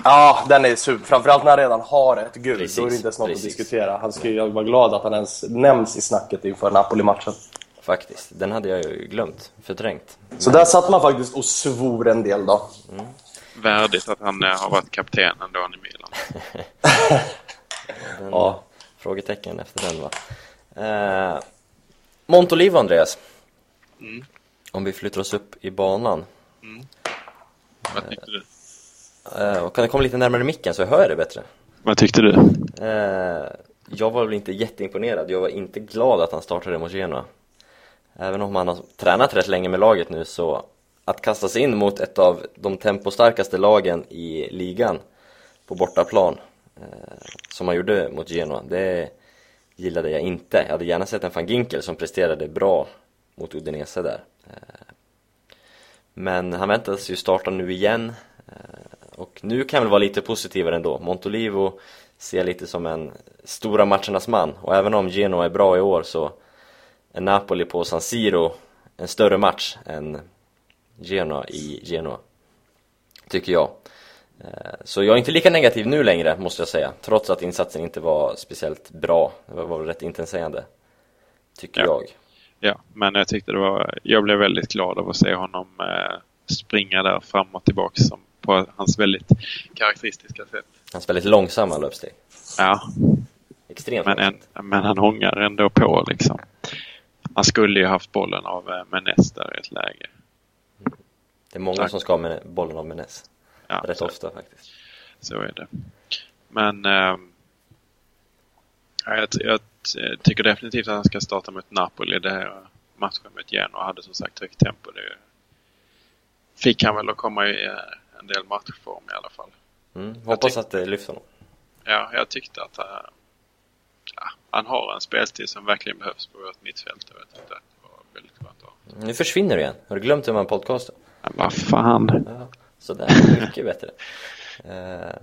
Speaker 3: Ja, den är super. Framförallt när han redan har ett gult,
Speaker 1: Precis,
Speaker 3: då är det inte ens något
Speaker 1: precis.
Speaker 3: att diskutera. Han ska ju vara glad att han ens nämns i snacket inför Napoli-matchen.
Speaker 1: Faktiskt. Den hade jag ju glömt. Förträngt.
Speaker 3: Så där satt man faktiskt och svor en del då.
Speaker 2: Värdigt att han eh, har varit kapten ändå i Milan.
Speaker 1: Den,
Speaker 3: Ja.
Speaker 1: Frågetecken efter den va. Eh, Montolivo Andreas.
Speaker 2: Mm.
Speaker 1: Om vi flyttar oss upp i banan.
Speaker 2: Vad tyckte du?
Speaker 1: Och kan du komma lite närmare micken så jag hör det bättre?
Speaker 2: Vad tyckte du?
Speaker 1: Eh, jag var väl inte jätteimponerad. Jag var inte glad att han startade mot Genoa. Även om han har tränat rätt länge med laget nu så att kasta sig in mot ett av de tempostarkaste lagen i ligan på bortaplan eh, som han gjorde mot Genoa, det gillade jag inte. Jag hade gärna sett en van Ginkel som presterade bra mot Udinese där. Men han väntas ju starta nu igen och nu kan jag väl vara lite positivare ändå. Montolivo ser jag lite som en stora matchernas man och även om Genoa är bra i år så är Napoli på San Siro en större match än Genoa i Genoa. Tycker jag. Eh, Så jag är inte lika negativ nu längre, måste jag säga. Trots att insatsen inte var speciellt bra. Det var, rätt intetsägande. Tycker
Speaker 2: Ja.
Speaker 1: jag.
Speaker 2: Ja, men jag tyckte det var... Jag blev väldigt glad av att se honom eh, springa där fram och tillbaka som, på hans väldigt karaktäristiska sätt.
Speaker 1: Hans väldigt långsamma löpsteg.
Speaker 2: Ja,
Speaker 1: Extremt
Speaker 2: men, en, men han hångar ändå på liksom. Han skulle ju haft bollen av eh, Menes där i ett läge.
Speaker 1: Det är många
Speaker 2: Tack.
Speaker 1: som ska ha med bollen av Menes.
Speaker 2: Ja,
Speaker 1: Rätt
Speaker 2: så,
Speaker 1: ofta faktiskt.
Speaker 2: så är det. Men ja, jag, jag tycker definitivt att han ska starta mot Napoli. Det här matchen mot Genoa hade som sagt högt tempo. Det fick han väl att komma i eh, en del matchform i alla fall.
Speaker 1: Mm. Hoppas att det lyfter honom.
Speaker 2: Ja, jag tyckte att eh, ja, han har en speltid som verkligen behövs på vårt mittfält jag tyckte att det var väldigt skönt att ha.
Speaker 1: Nu försvinner du igen. Har du glömt hur man podcastar?
Speaker 2: Men vad fan.
Speaker 1: Ja, sådär, mycket bättre. Eh,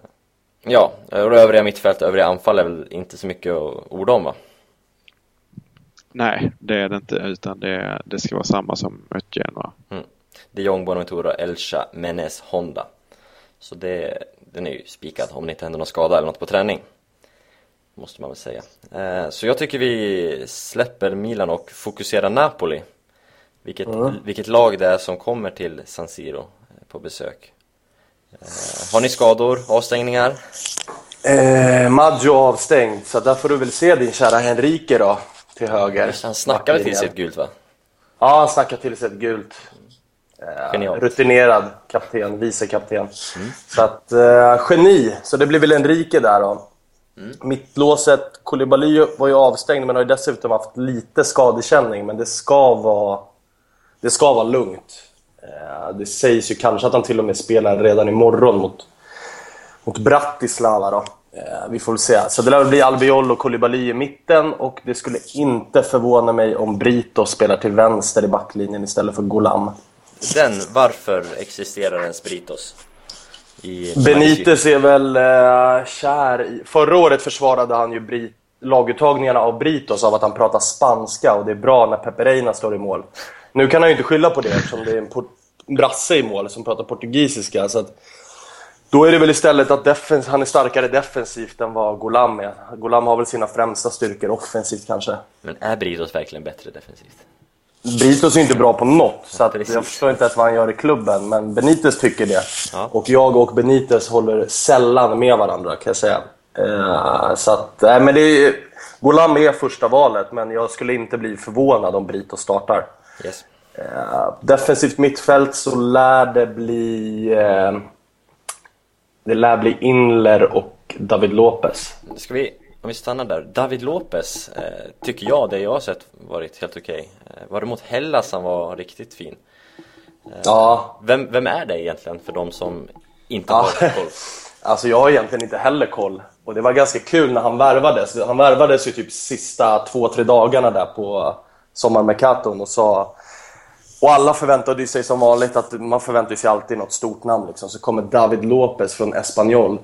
Speaker 1: ja, och övriga mittfält, övriga anfall är väl inte så mycket att orda om va?
Speaker 2: Nej, det är det inte utan det, det ska vara samma som mot Genoa.
Speaker 1: De Jong, Bonaventura, Elcha, Menes, Honda. Så det, den är ju spikad om det inte händer någon skada eller något på träning. Måste man väl säga. Eh, så jag tycker vi släpper Milan och fokuserar Napoli. Vilket, vilket lag det är som kommer till San Siro eh, på besök. Eh, har ni skador, avstängningar?
Speaker 3: Eh, Maggio avstängd, så där får du väl se din kära Henrike då, till höger.
Speaker 1: Han snackar väl till sig ett gult va?
Speaker 3: Ja, han snackar till sig ett gult. Eh,
Speaker 1: Genialt.
Speaker 3: rutinerad kapten, vice kapten. Så att, eh, geni. Så det blir väl Enrique där då. Mittlåset, Koulibaly var ju avstängd men har ju dessutom haft lite skadekänning. Men det ska vara det ska vara lugnt. Eh, det sägs ju kanske att han till och med spelar redan imorgon mot, mot Bratislava. Då. Eh, vi får väl se. Så det lär väl bli Albiol och Koulibaly i mitten och det skulle inte förvåna mig om Brito spelar till vänster i backlinjen istället för Golam.
Speaker 1: Den, varför existerar ens Britos? I
Speaker 3: Benitez är väl eh, kär i... Förra året försvarade han ju Brit laguttagningarna av Britos av att han pratar spanska och det är bra när Pepe står i mål. Nu kan han ju inte skylla på det eftersom det är en brasse i mål som pratar portugisiska. Så att, då är det väl istället att defens han är starkare defensivt än vad Golam är. Golam har väl sina främsta styrkor offensivt kanske.
Speaker 1: Men är Britos verkligen bättre defensivt?
Speaker 3: Britos är inte bra på något, så att jag förstår inte ens vad han gör i klubben. Men Benitez tycker det. Ja. Och jag och Benitez håller sällan med varandra, kan jag säga. Uh, så att, nej men det är, Golam är första valet, men jag skulle inte bli förvånad om Brito startar.
Speaker 1: Yes.
Speaker 3: Uh, defensivt mittfält så lär det bli... Uh, det lär bli Inler och David Lopez.
Speaker 1: Ska vi, om vi stannar där. David Lopez eh, tycker jag, det jag har sett, varit helt okej. Okay. var det mot Hellas han var riktigt fin?
Speaker 3: ja.
Speaker 1: Vem, vem är det egentligen för de som inte har koll?
Speaker 3: Alltså jag har egentligen inte heller koll. Och det var ganska kul när han värvades. Han värvades ju typ sista två, tre dagarna där på sommarmercaton och sa... Och alla förväntade sig som vanligt att man förväntar sig alltid något stort namn liksom. Så kommer David Lopez från Espanyol.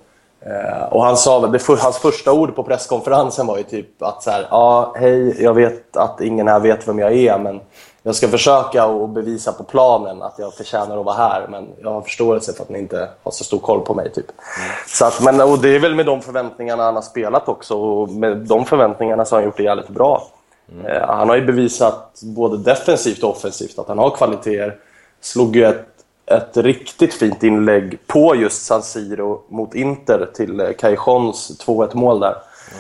Speaker 3: Eh, och han sa väl, för, hans första ord på presskonferensen var ju typ att så här, ja hej, jag vet att ingen här vet vem jag är men jag ska försöka och bevisa på planen att jag förtjänar att vara här men jag har förståelse för att ni inte har så stor koll på mig. Typ. Mm. Så att, men, och det är väl med de förväntningarna han har spelat också och med de förväntningarna så har han gjort det jävligt bra. Mm. Eh, han har ju bevisat både defensivt och offensivt att han har kvaliteter. Slog ju ett, ett riktigt fint inlägg på just San Siro mot Inter till eh, Cajons 2-1 mål där.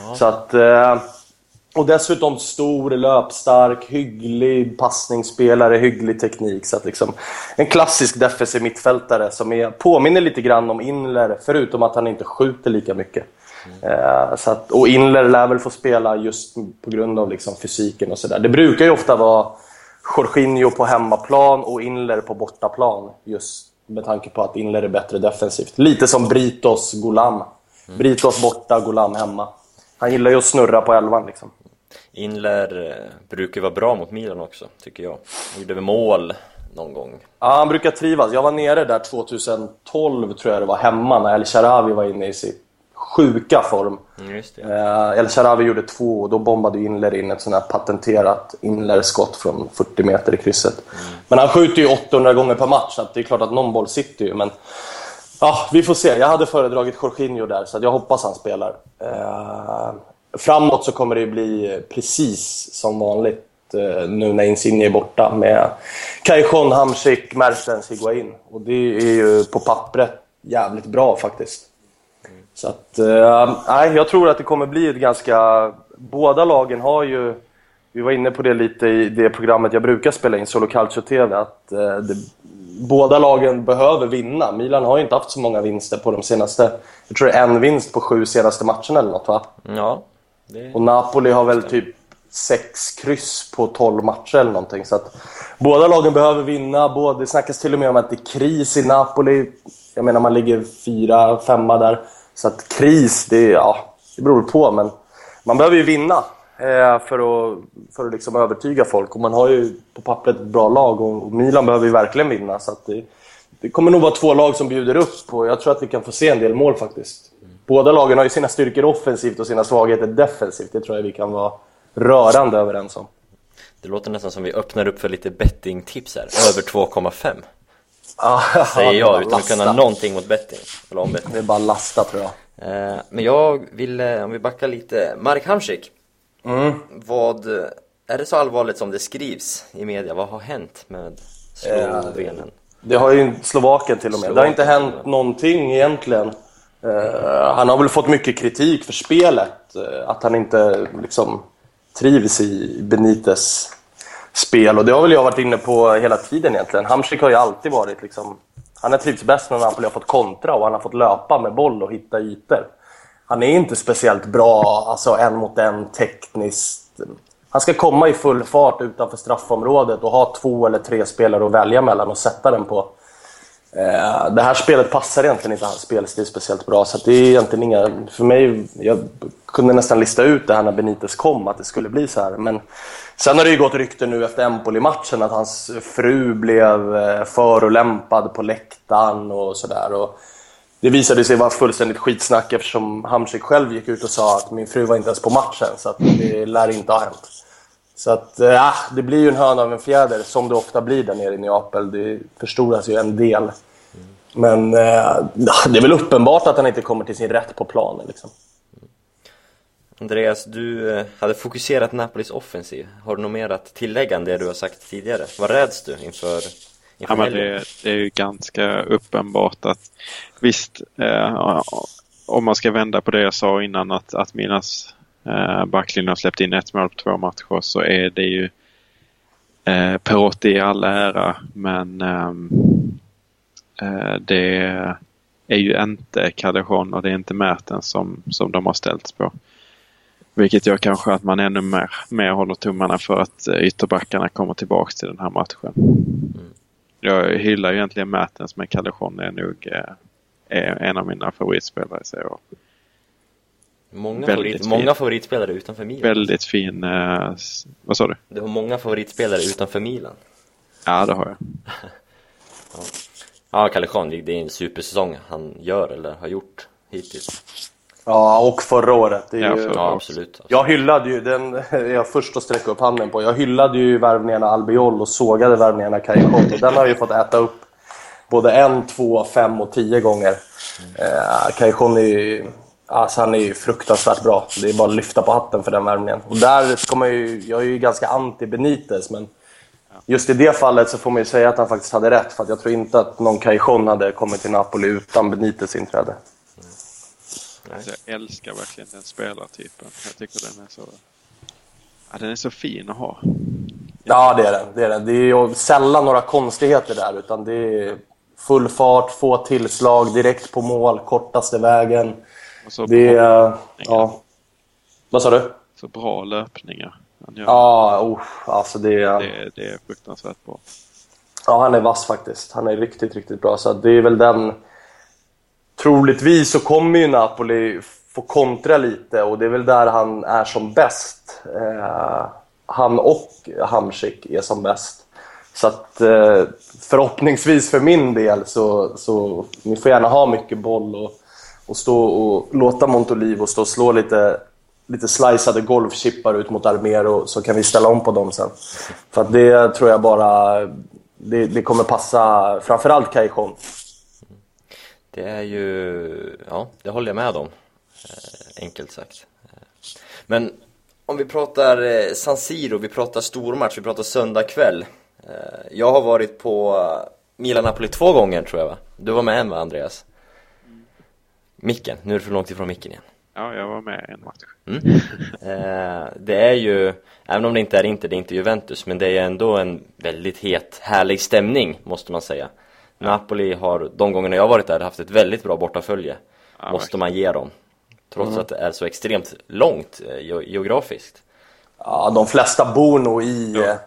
Speaker 3: Ja. Så att... Eh, och dessutom stor, löpstark, hygglig passningsspelare, hygglig teknik. Så att liksom, en klassisk defensiv mittfältare som är, påminner lite grann om Inler, förutom att han inte skjuter lika mycket. Mm. Eh, så att, och Inler lär väl få spela just på grund av liksom fysiken och sådär. Det brukar ju ofta vara Jorginho på hemmaplan och Inler på bortaplan. Just med tanke på att Inler är bättre defensivt. Lite som Britos Golam. Mm. Britos borta, Golam hemma. Han gillar ju att snurra på elvan liksom.
Speaker 1: Inler eh, brukar vara bra mot Milan också, tycker jag. Han gjorde väl mål någon gång.
Speaker 3: Ja, han brukar trivas. Jag var nere där 2012, tror jag det var, hemma när El Sharawi var inne i sin sjuka form.
Speaker 1: Mm, just.
Speaker 3: Eh, El Sharawi gjorde två och då bombade Inler in ett sånt här patenterat Inler-skott från 40 meter i krysset. Mm. Men han skjuter ju 800 gånger per match, så det är klart att någon boll sitter ju. Men ja, vi får se. Jag hade föredragit Jorginho där, så jag hoppas han spelar. Eh, framåt så kommer det bli precis som vanligt eh, nu när Insigne är borta med Cajon, Hamsik, Mertens, Higuain. Och det är ju på pappret jävligt bra faktiskt. Så att, äh, jag tror att det kommer bli ett ganska... Båda lagen har ju... Vi var inne på det lite i det programmet jag brukar spela in, Solo Calcio TV, att äh, det, båda lagen behöver vinna. Milan har ju inte haft så många vinster på de senaste... Jag tror det är en vinst på sju senaste matcherna eller något va?
Speaker 1: Ja.
Speaker 3: Det... Och Napoli har väl typ sex kryss på 12 matcher eller någonting. Så att båda lagen behöver vinna. Både, det snackas till och med om att det är kris i Napoli. Jag menar, man ligger fyra, femma där. Så att kris, det, ja, det beror på. Men man behöver ju vinna eh, för att, för att liksom övertyga folk. Och man har ju på pappret ett bra lag och, Milan behöver ju verkligen vinna. Så att det, det kommer nog vara två lag som bjuder upp och jag tror att vi kan få se en del mål faktiskt. Båda lagen har ju sina styrkor offensivt och sina svagheter defensivt. Det tror jag vi kan vara rörande överens om.
Speaker 1: Det låter nästan som vi öppnar upp för lite bettingtips här. Över 2,5. Ah, Säger jag utan att kunna någonting mot betting. Eller om betting.
Speaker 3: Det är bara lasta tror jag.
Speaker 1: Eh, men jag vill, eh, om vi backar lite. Mark Hamsik.
Speaker 3: Mm.
Speaker 1: Vad, är det så allvarligt som det skrivs i media? Vad har hänt med Slovenen? Eh,
Speaker 3: det har ju Slovakien till och med. Slovakien. Det har inte hänt någonting egentligen. Uh, han har väl fått mycket kritik för spelet. Uh, att han inte liksom trivs i Benites spel. Och det har väl jag varit inne på hela tiden egentligen. Hamsik har ju alltid varit liksom... Han har trivts bäst när Napoli har fått kontra och han har fått löpa med boll och hitta ytor. Han är inte speciellt bra, alltså en mot en tekniskt. han ska komma i full fart utanför straffområdet och ha två eller tre spelare att välja mellan och sätta den på. Eh, det här spelet passar egentligen inte hans spelstil speciellt bra, så det är egentligen inga... För mig, jag kunde nästan lista ut det här när Benitez kom, att det skulle bli så här. Men sen har det ju gått rykten nu efter Empoli-matchen att hans fru blev eh, förolämpad på läktaren och sådär. Det visade sig vara fullständigt skitsnack eftersom Hamsik själv gick ut och sa att min fru var inte ens på matchen, så att det lär inte ha hänt. Så att, äh, det blir ju en höna av en fjäder, som det ofta blir där nere i Neapel. Det förstoras ju en del. Men äh, det är väl uppenbart att han inte kommer till sin rätt på planen. Liksom.
Speaker 1: Andreas, du eh, hade fokuserat Napolis offensiv. Har du något mer att tillägga än det du har sagt tidigare? Vad räds du inför, inför
Speaker 2: ja, men det, det, är ju ganska uppenbart att visst, eh, om man ska vända på det jag sa innan att, att Minas eh, backlinjen har släppt in ett mål på två matcher så är det ju eh, Perotti i all ära men eh, det är ju inte Caldejon och det är inte Mertens som, som de har ställts på. Vilket gör kanske att man ännu mer, mer håller tummarna för att eh, ytterbackarna kommer tillbaks till den här matchen. Mm. Jag hyllar ju egentligen Mertens men Caldejon är nog eh, är en av mina favoritspelare i A.
Speaker 1: Många, favorit, många favoritspelare utanför Milan.
Speaker 2: Väldigt fin... Eh, vad sa du?
Speaker 1: Du har många favoritspelare utanför Milan.
Speaker 2: Ja, det har jag.
Speaker 1: ja, ja Kalle det är en supersäsong han gör eller har gjort hittills.
Speaker 3: Ja, och förra året. Det är
Speaker 1: ja,
Speaker 3: ju...
Speaker 1: ja, absolut.
Speaker 3: Jag hyllade ju, den är jag först att sträcka upp handen på, jag hyllade ju värvningarna Albiol och sågade värvningarna Kajakon. Den har ju fått äta upp både en, två, fem och tio gånger. Eh, är ju Alltså han är ju fruktansvärt bra. Det är bara att lyfta på hatten för den värmningen. Och där ska man ju, jag är ju ganska anti Benitez, men just i det fallet så får man ju säga att han faktiskt hade rätt. För jag tror inte att någon Cajon hade kommit till Napoli utan Benitez inträde.
Speaker 2: Mm. Alltså, jag älskar verkligen den spelartypen. Jag tycker den är så... Ja, den är så fin att ha.
Speaker 3: Ja, det är den. Det är, den. Det är ju sällan några konstigheter där, utan det är full fart, få tillslag, direkt på mål, kortaste vägen. det är... Ja. Vad sa du?
Speaker 2: Så bra löpningar.
Speaker 3: Ja, oh, alltså det är...
Speaker 2: Det, det är fruktansvärt bra.
Speaker 3: Ja, han är vass faktiskt. Han är riktigt, riktigt bra. Så det är väl den... Troligtvis så kommer ju Napoli få kontra lite och det är väl där han är som bäst. Eh, han och Hamsik är som bäst. Så att eh, förhoppningsvis för min del så, så ni får gärna ha mycket boll och, och stå och låta Montolivo stå och slå lite, lite sliceade golfchippar ut mot Armero så kan vi ställa om på dem sen. För att det tror jag bara det, det kommer passa framförallt Kajon.
Speaker 1: Det är ju, ja det håller jag med om. Eh, enkelt sagt. Eh, men om vi pratar eh, San Siro, vi pratar stormatch, vi pratar söndag kväll. Jag har varit på Milan-Napoli två gånger tror jag va? Du var med en va Andreas? Micken, nu är du för långt ifrån micken igen.
Speaker 2: Ja, jag var med en match.
Speaker 1: Mm. Eh, det är ju, även om det inte är inte, det är inte Juventus, men det är ändå en väldigt het, härlig stämning måste man säga. Ja. Napoli har, de gångerna jag varit där, haft ett väldigt bra bortafölje. Ja, måste man ge dem. Trots mm. att det är så extremt långt geografiskt.
Speaker 3: Ja, de flesta bor nog i ja.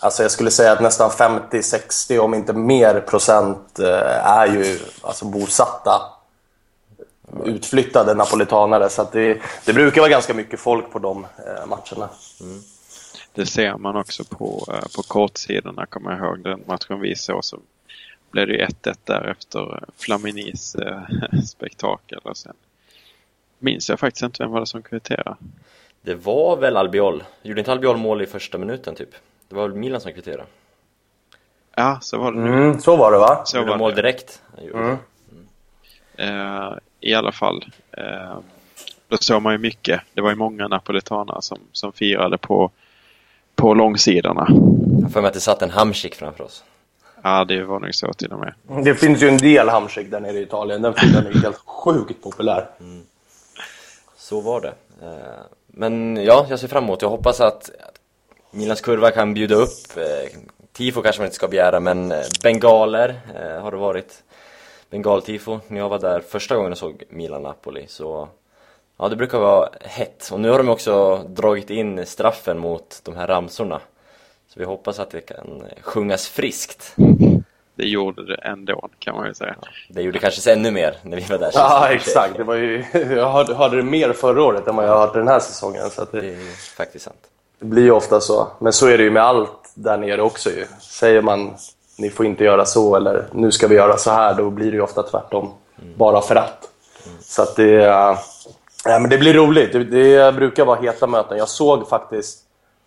Speaker 3: Alltså jag skulle säga att nästan 50-60 om inte mer procent eh, är ju alltså bosatta utflyttade napolitanare. Så det, det, brukar vara ganska mycket folk på de eh, matcherna. Mm.
Speaker 2: Det ser man också på, eh, på kortsidorna, kommer jag ihåg. Den matchen vi såg så blev det 1-1 där efter Flaminis spektakel. Och sen minns jag faktiskt inte vem var det som kvitterade.
Speaker 1: Det var väl Albiol. Gjorde inte Albiol mål i första minuten typ? Det var väl Milan som kvitterade?
Speaker 2: Ja, så var det.
Speaker 3: Mm, så var det va?
Speaker 1: Så gjorde var mål direkt. Mm. Mm.
Speaker 2: Uh, I alla fall. Uh, då såg man ju mycket. Det var ju många napolitanare som, som firade på, på långsidorna.
Speaker 1: Jag får mig att det satt en Hamsik framför oss.
Speaker 2: Ja, det var nog så till och med.
Speaker 3: Det finns ju en del Hamsik där nere i Italien. Den är helt sjukt populär. Mm.
Speaker 1: Så var det. Eh, men ja, jag ser fram emot. Jag hoppas att Milans kurva kan bjuda upp. Eh, tifo kanske man inte ska begära, men eh, bengaler har det varit. Bengaltifo, när jag var där första gången och såg Milan-Napoli så Ja, det brukar vara hett. Och nu har de också dragit in straffen mot de här ramsorna. Så vi hoppas att det kan sjungas friskt.
Speaker 2: Det gjorde det ändå kan man ju säga.
Speaker 1: Det gjorde kanske ännu mer när vi var där.
Speaker 3: Ja, exakt. Det var ju, jag hörde, hörde det mer förra året än vad jag hörde den här säsongen. Så att
Speaker 1: Det
Speaker 3: det,
Speaker 1: är ju faktiskt sant.
Speaker 3: det blir ju ofta så. Men så är det ju med allt där nere också ju. Säger man ni får inte göra så eller nu ska vi göra så här, då blir det ju ofta tvärtom. Bara för att. Så att det, äh, men det blir roligt. Det, det brukar vara heta möten. Jag såg faktiskt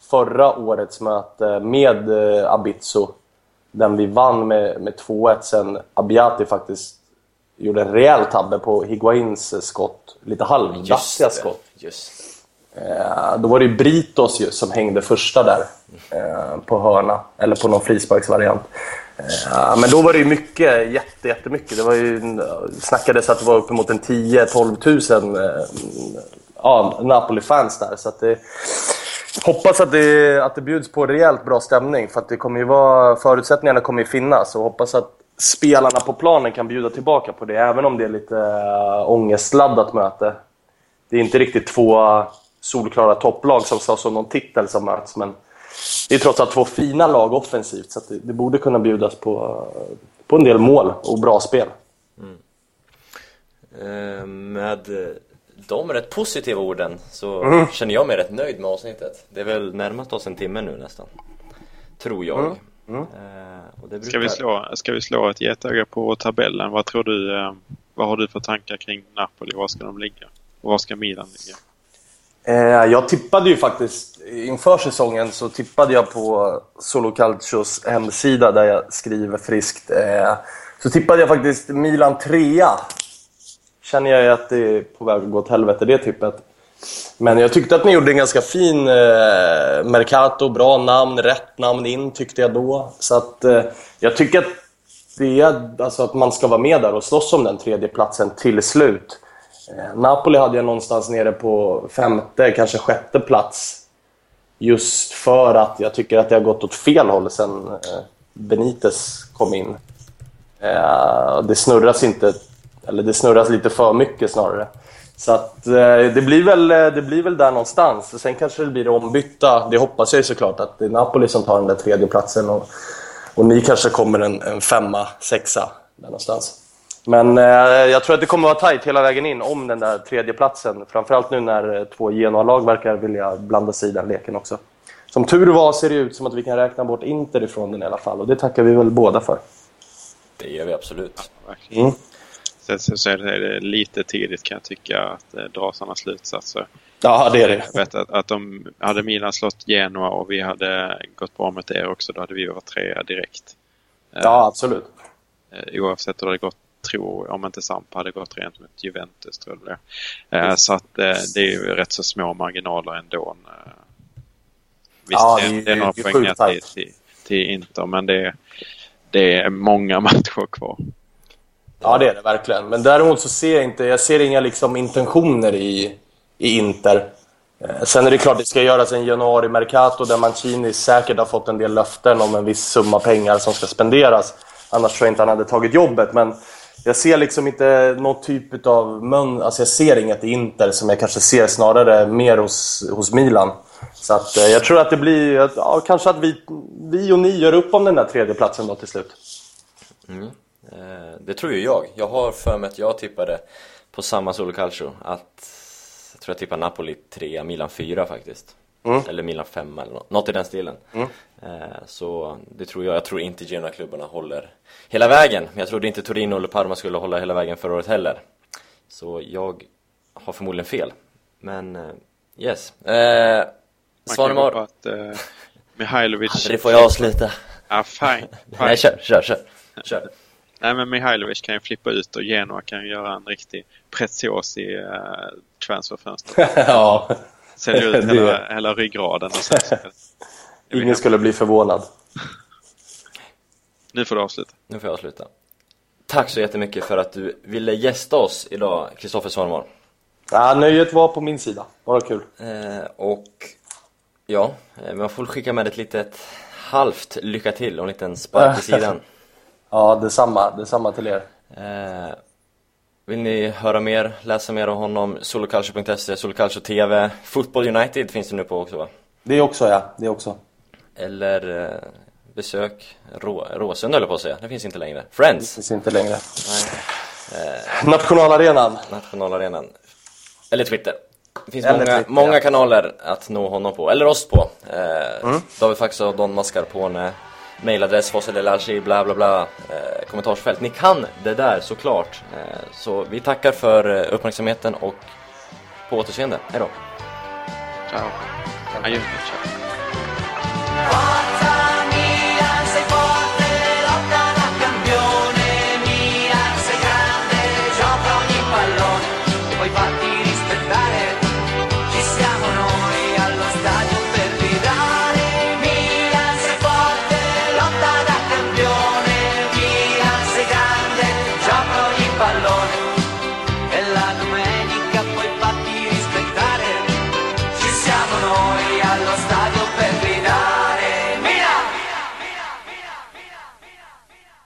Speaker 3: förra årets möte med äh, Abizo. Den vi vann med, med 2-1 sen Abiati faktiskt gjorde en rejäl tabbe på Higuains eh, skott. Lite halvdassiga skott.
Speaker 1: Just
Speaker 3: Eh, Eh, då var det ju Britos ju som hängde första där eh, på hörna, eller på någon frisparksvariant. Eh, men då var det ju mycket, jätte, jättemycket. Det var ju, snackades att det var uppemot en 10-12 tusen eh, ja, Napoli-fans där. Så att det, hoppas att det, att det bjuds på rejält bra stämning för att det kommer ju vara, förutsättningarna kommer ju finnas och hoppas att spelarna på planen kan bjuda tillbaka på det även om det är lite äh, ångestladdat möte. Det är inte riktigt två solklara topplag som slåss om någon titel som möts men det är trots allt två fina lag offensivt så att det, det borde kunna bjudas på, på en del mål och bra spel.
Speaker 1: Eh, Med eh, de rätt positiva orden så
Speaker 3: Mm.
Speaker 1: känner jag mig rätt nöjd med avsnittet. Det är väl närmat oss en timme nu nästan. Tror jag.
Speaker 3: Mm.
Speaker 1: Eh, Och det
Speaker 2: Ska vi
Speaker 1: brukar-
Speaker 2: slå, ska vi slå ett getöga på tabellen? Vad tror du? eh, Vad har du för tankar kring Napoli? Var ska de ligga? Och var ska Milan ligga?
Speaker 3: Eh, jag tippade ju faktiskt, inför säsongen så tippade jag på Solo Calcios hemsida där jag skriver friskt. Eh, så tippade jag faktiskt Milan 3 Känner jag ju att det är på väg att gå åt helvete det tippet. Men jag tyckte att ni gjorde en ganska fin eh, Mercato, bra namn, rätt namn in tyckte jag då. Så att eh, jag tycker att, det är, alltså att man ska vara med där och slåss om den tredje platsen till slut. Eh, Napoli hade jag någonstans nere på femte, kanske sjätte plats. Just för att jag tycker att det har gått åt fel håll sen Benites Benitez kom in. Eh, det snurras inte, eller det snurras lite för mycket snarare. Så att det blir, väl, det blir väl där någonstans. Sen kanske det blir ombytta. Det hoppas jag ju såklart att det är Napoli som tar den där tredje platsen och, och ni kanske kommer en, en femma, sexa där någonstans. Men eh, jag tror att det kommer vara tajt hela vägen in om den där tredje platsen. Framförallt nu när eh, två Genoa-lag verkar vilja blanda sig i den leken också. Som tur var ser det ut som att vi kan räkna bort Inter ifrån den i alla fall och det tackar vi väl båda för.
Speaker 1: Det gör vi absolut.
Speaker 2: Verkligen.
Speaker 3: Mm.
Speaker 2: Sen så, så är det lite tidigt kan jag tycka att eh, dra sådana slutsatser.
Speaker 3: Ja, det är det.
Speaker 2: Jag vet att, att de hade Milan slått Genoa och vi hade gått bra mot er också, då hade vi varit trea direkt.
Speaker 3: Ja, absolut.
Speaker 2: Eh, Oavsett hur det hade gått, tror om inte Sampa hade gått rent mot Juventus tror jag det. Eh, Så att eh, det är ju rätt så små marginaler ändå. Eh, Visst,
Speaker 3: Ja,
Speaker 2: det,
Speaker 3: är-
Speaker 2: det är några
Speaker 3: det
Speaker 2: poäng till, till, till Inter, men det, det är många matcher kvar.
Speaker 3: Ja, det är det verkligen. Men däremot så ser jag inte, jag ser inga liksom intentioner i, i Inter. Eh, Sen är det klart det ska göras en januari-mercato där Mancini säkert har fått en del löften om en viss summa pengar som ska spenderas. Annars tror jag inte han hade tagit jobbet. Men jag ser liksom inte någon typ av mön... Alltså jag ser inget i Inter som jag kanske ser snarare mer hos, hos Milan. Så att, eh, jag tror att det blir... att- Ja, kanske att vi, vi och ni gör upp om den där tredjeplatsen då till slut. Mm.
Speaker 1: Eh, Det tror ju jag. Jag har för mig att jag tippade på samma Solo Calcio att jag tror jag tippade Napoli 3, Milan 4 faktiskt.
Speaker 3: Mm.
Speaker 1: Eller Milan 5 eller något, något i den stilen. Eh, Så det tror jag. Jag tror inte Genoa-klubbarna håller hela vägen. Men jag trodde inte Torino eller Parma skulle hålla hela vägen förra året heller. Så jag har förmodligen fel. Men eh, yes. Eh,
Speaker 2: Man kan ju
Speaker 1: Svanemar,
Speaker 2: att eh, Mihailovic...
Speaker 1: aldrig får jag avsluta.
Speaker 2: Ja, fine. fine.
Speaker 1: Nej, kör, kör, kör. kör.
Speaker 2: Nej, men Mihailovic kan ju flippa ut och Genoa kan ju göra en riktig Preziosi uh, transferfönster.
Speaker 3: ja,
Speaker 2: Sälja ut hela, hela ryggraden och sen
Speaker 3: ingen skulle bli förvånad.
Speaker 2: Nu får du avsluta.
Speaker 1: Nu får jag avsluta. Tack så jättemycket för att du ville gästa oss idag, Kristoffer Svanemar.
Speaker 3: Ja, nöjet var på min sida. Bara kul.
Speaker 1: Eh, och ja, eh, man får skicka med ett litet halvt lycka till och en liten spark i sidan.
Speaker 3: Ja, detsamma. Detsamma till er.
Speaker 1: Eh, Vill ni höra mer, läsa mer om honom, soloculture.se, Soloculture TV, Football United finns det nu på också va?
Speaker 3: Det också ja, det också.
Speaker 1: Eller eh, besök Rå, Råsunda höll jag på att säga, det finns inte längre.
Speaker 3: Det
Speaker 1: Friends!
Speaker 3: finns inte längre.
Speaker 1: Nej.
Speaker 3: Nationalarenan.
Speaker 1: Nationalarenan. Eller Twitter. Det finns
Speaker 3: Eller
Speaker 1: många,
Speaker 3: Twitter,
Speaker 1: många
Speaker 3: ja.
Speaker 1: kanaler att nå honom på, eller oss på. Eh, David Fax och Don Mascarpone, mailadress, fossilelashi, bla bla bla, eh, kommentarsfält. Ni kan det där såklart. Eh, så vi tackar för eh, uppmärksamheten och på återseende. Hejdå!
Speaker 2: Ciao. Adjö. Ciao.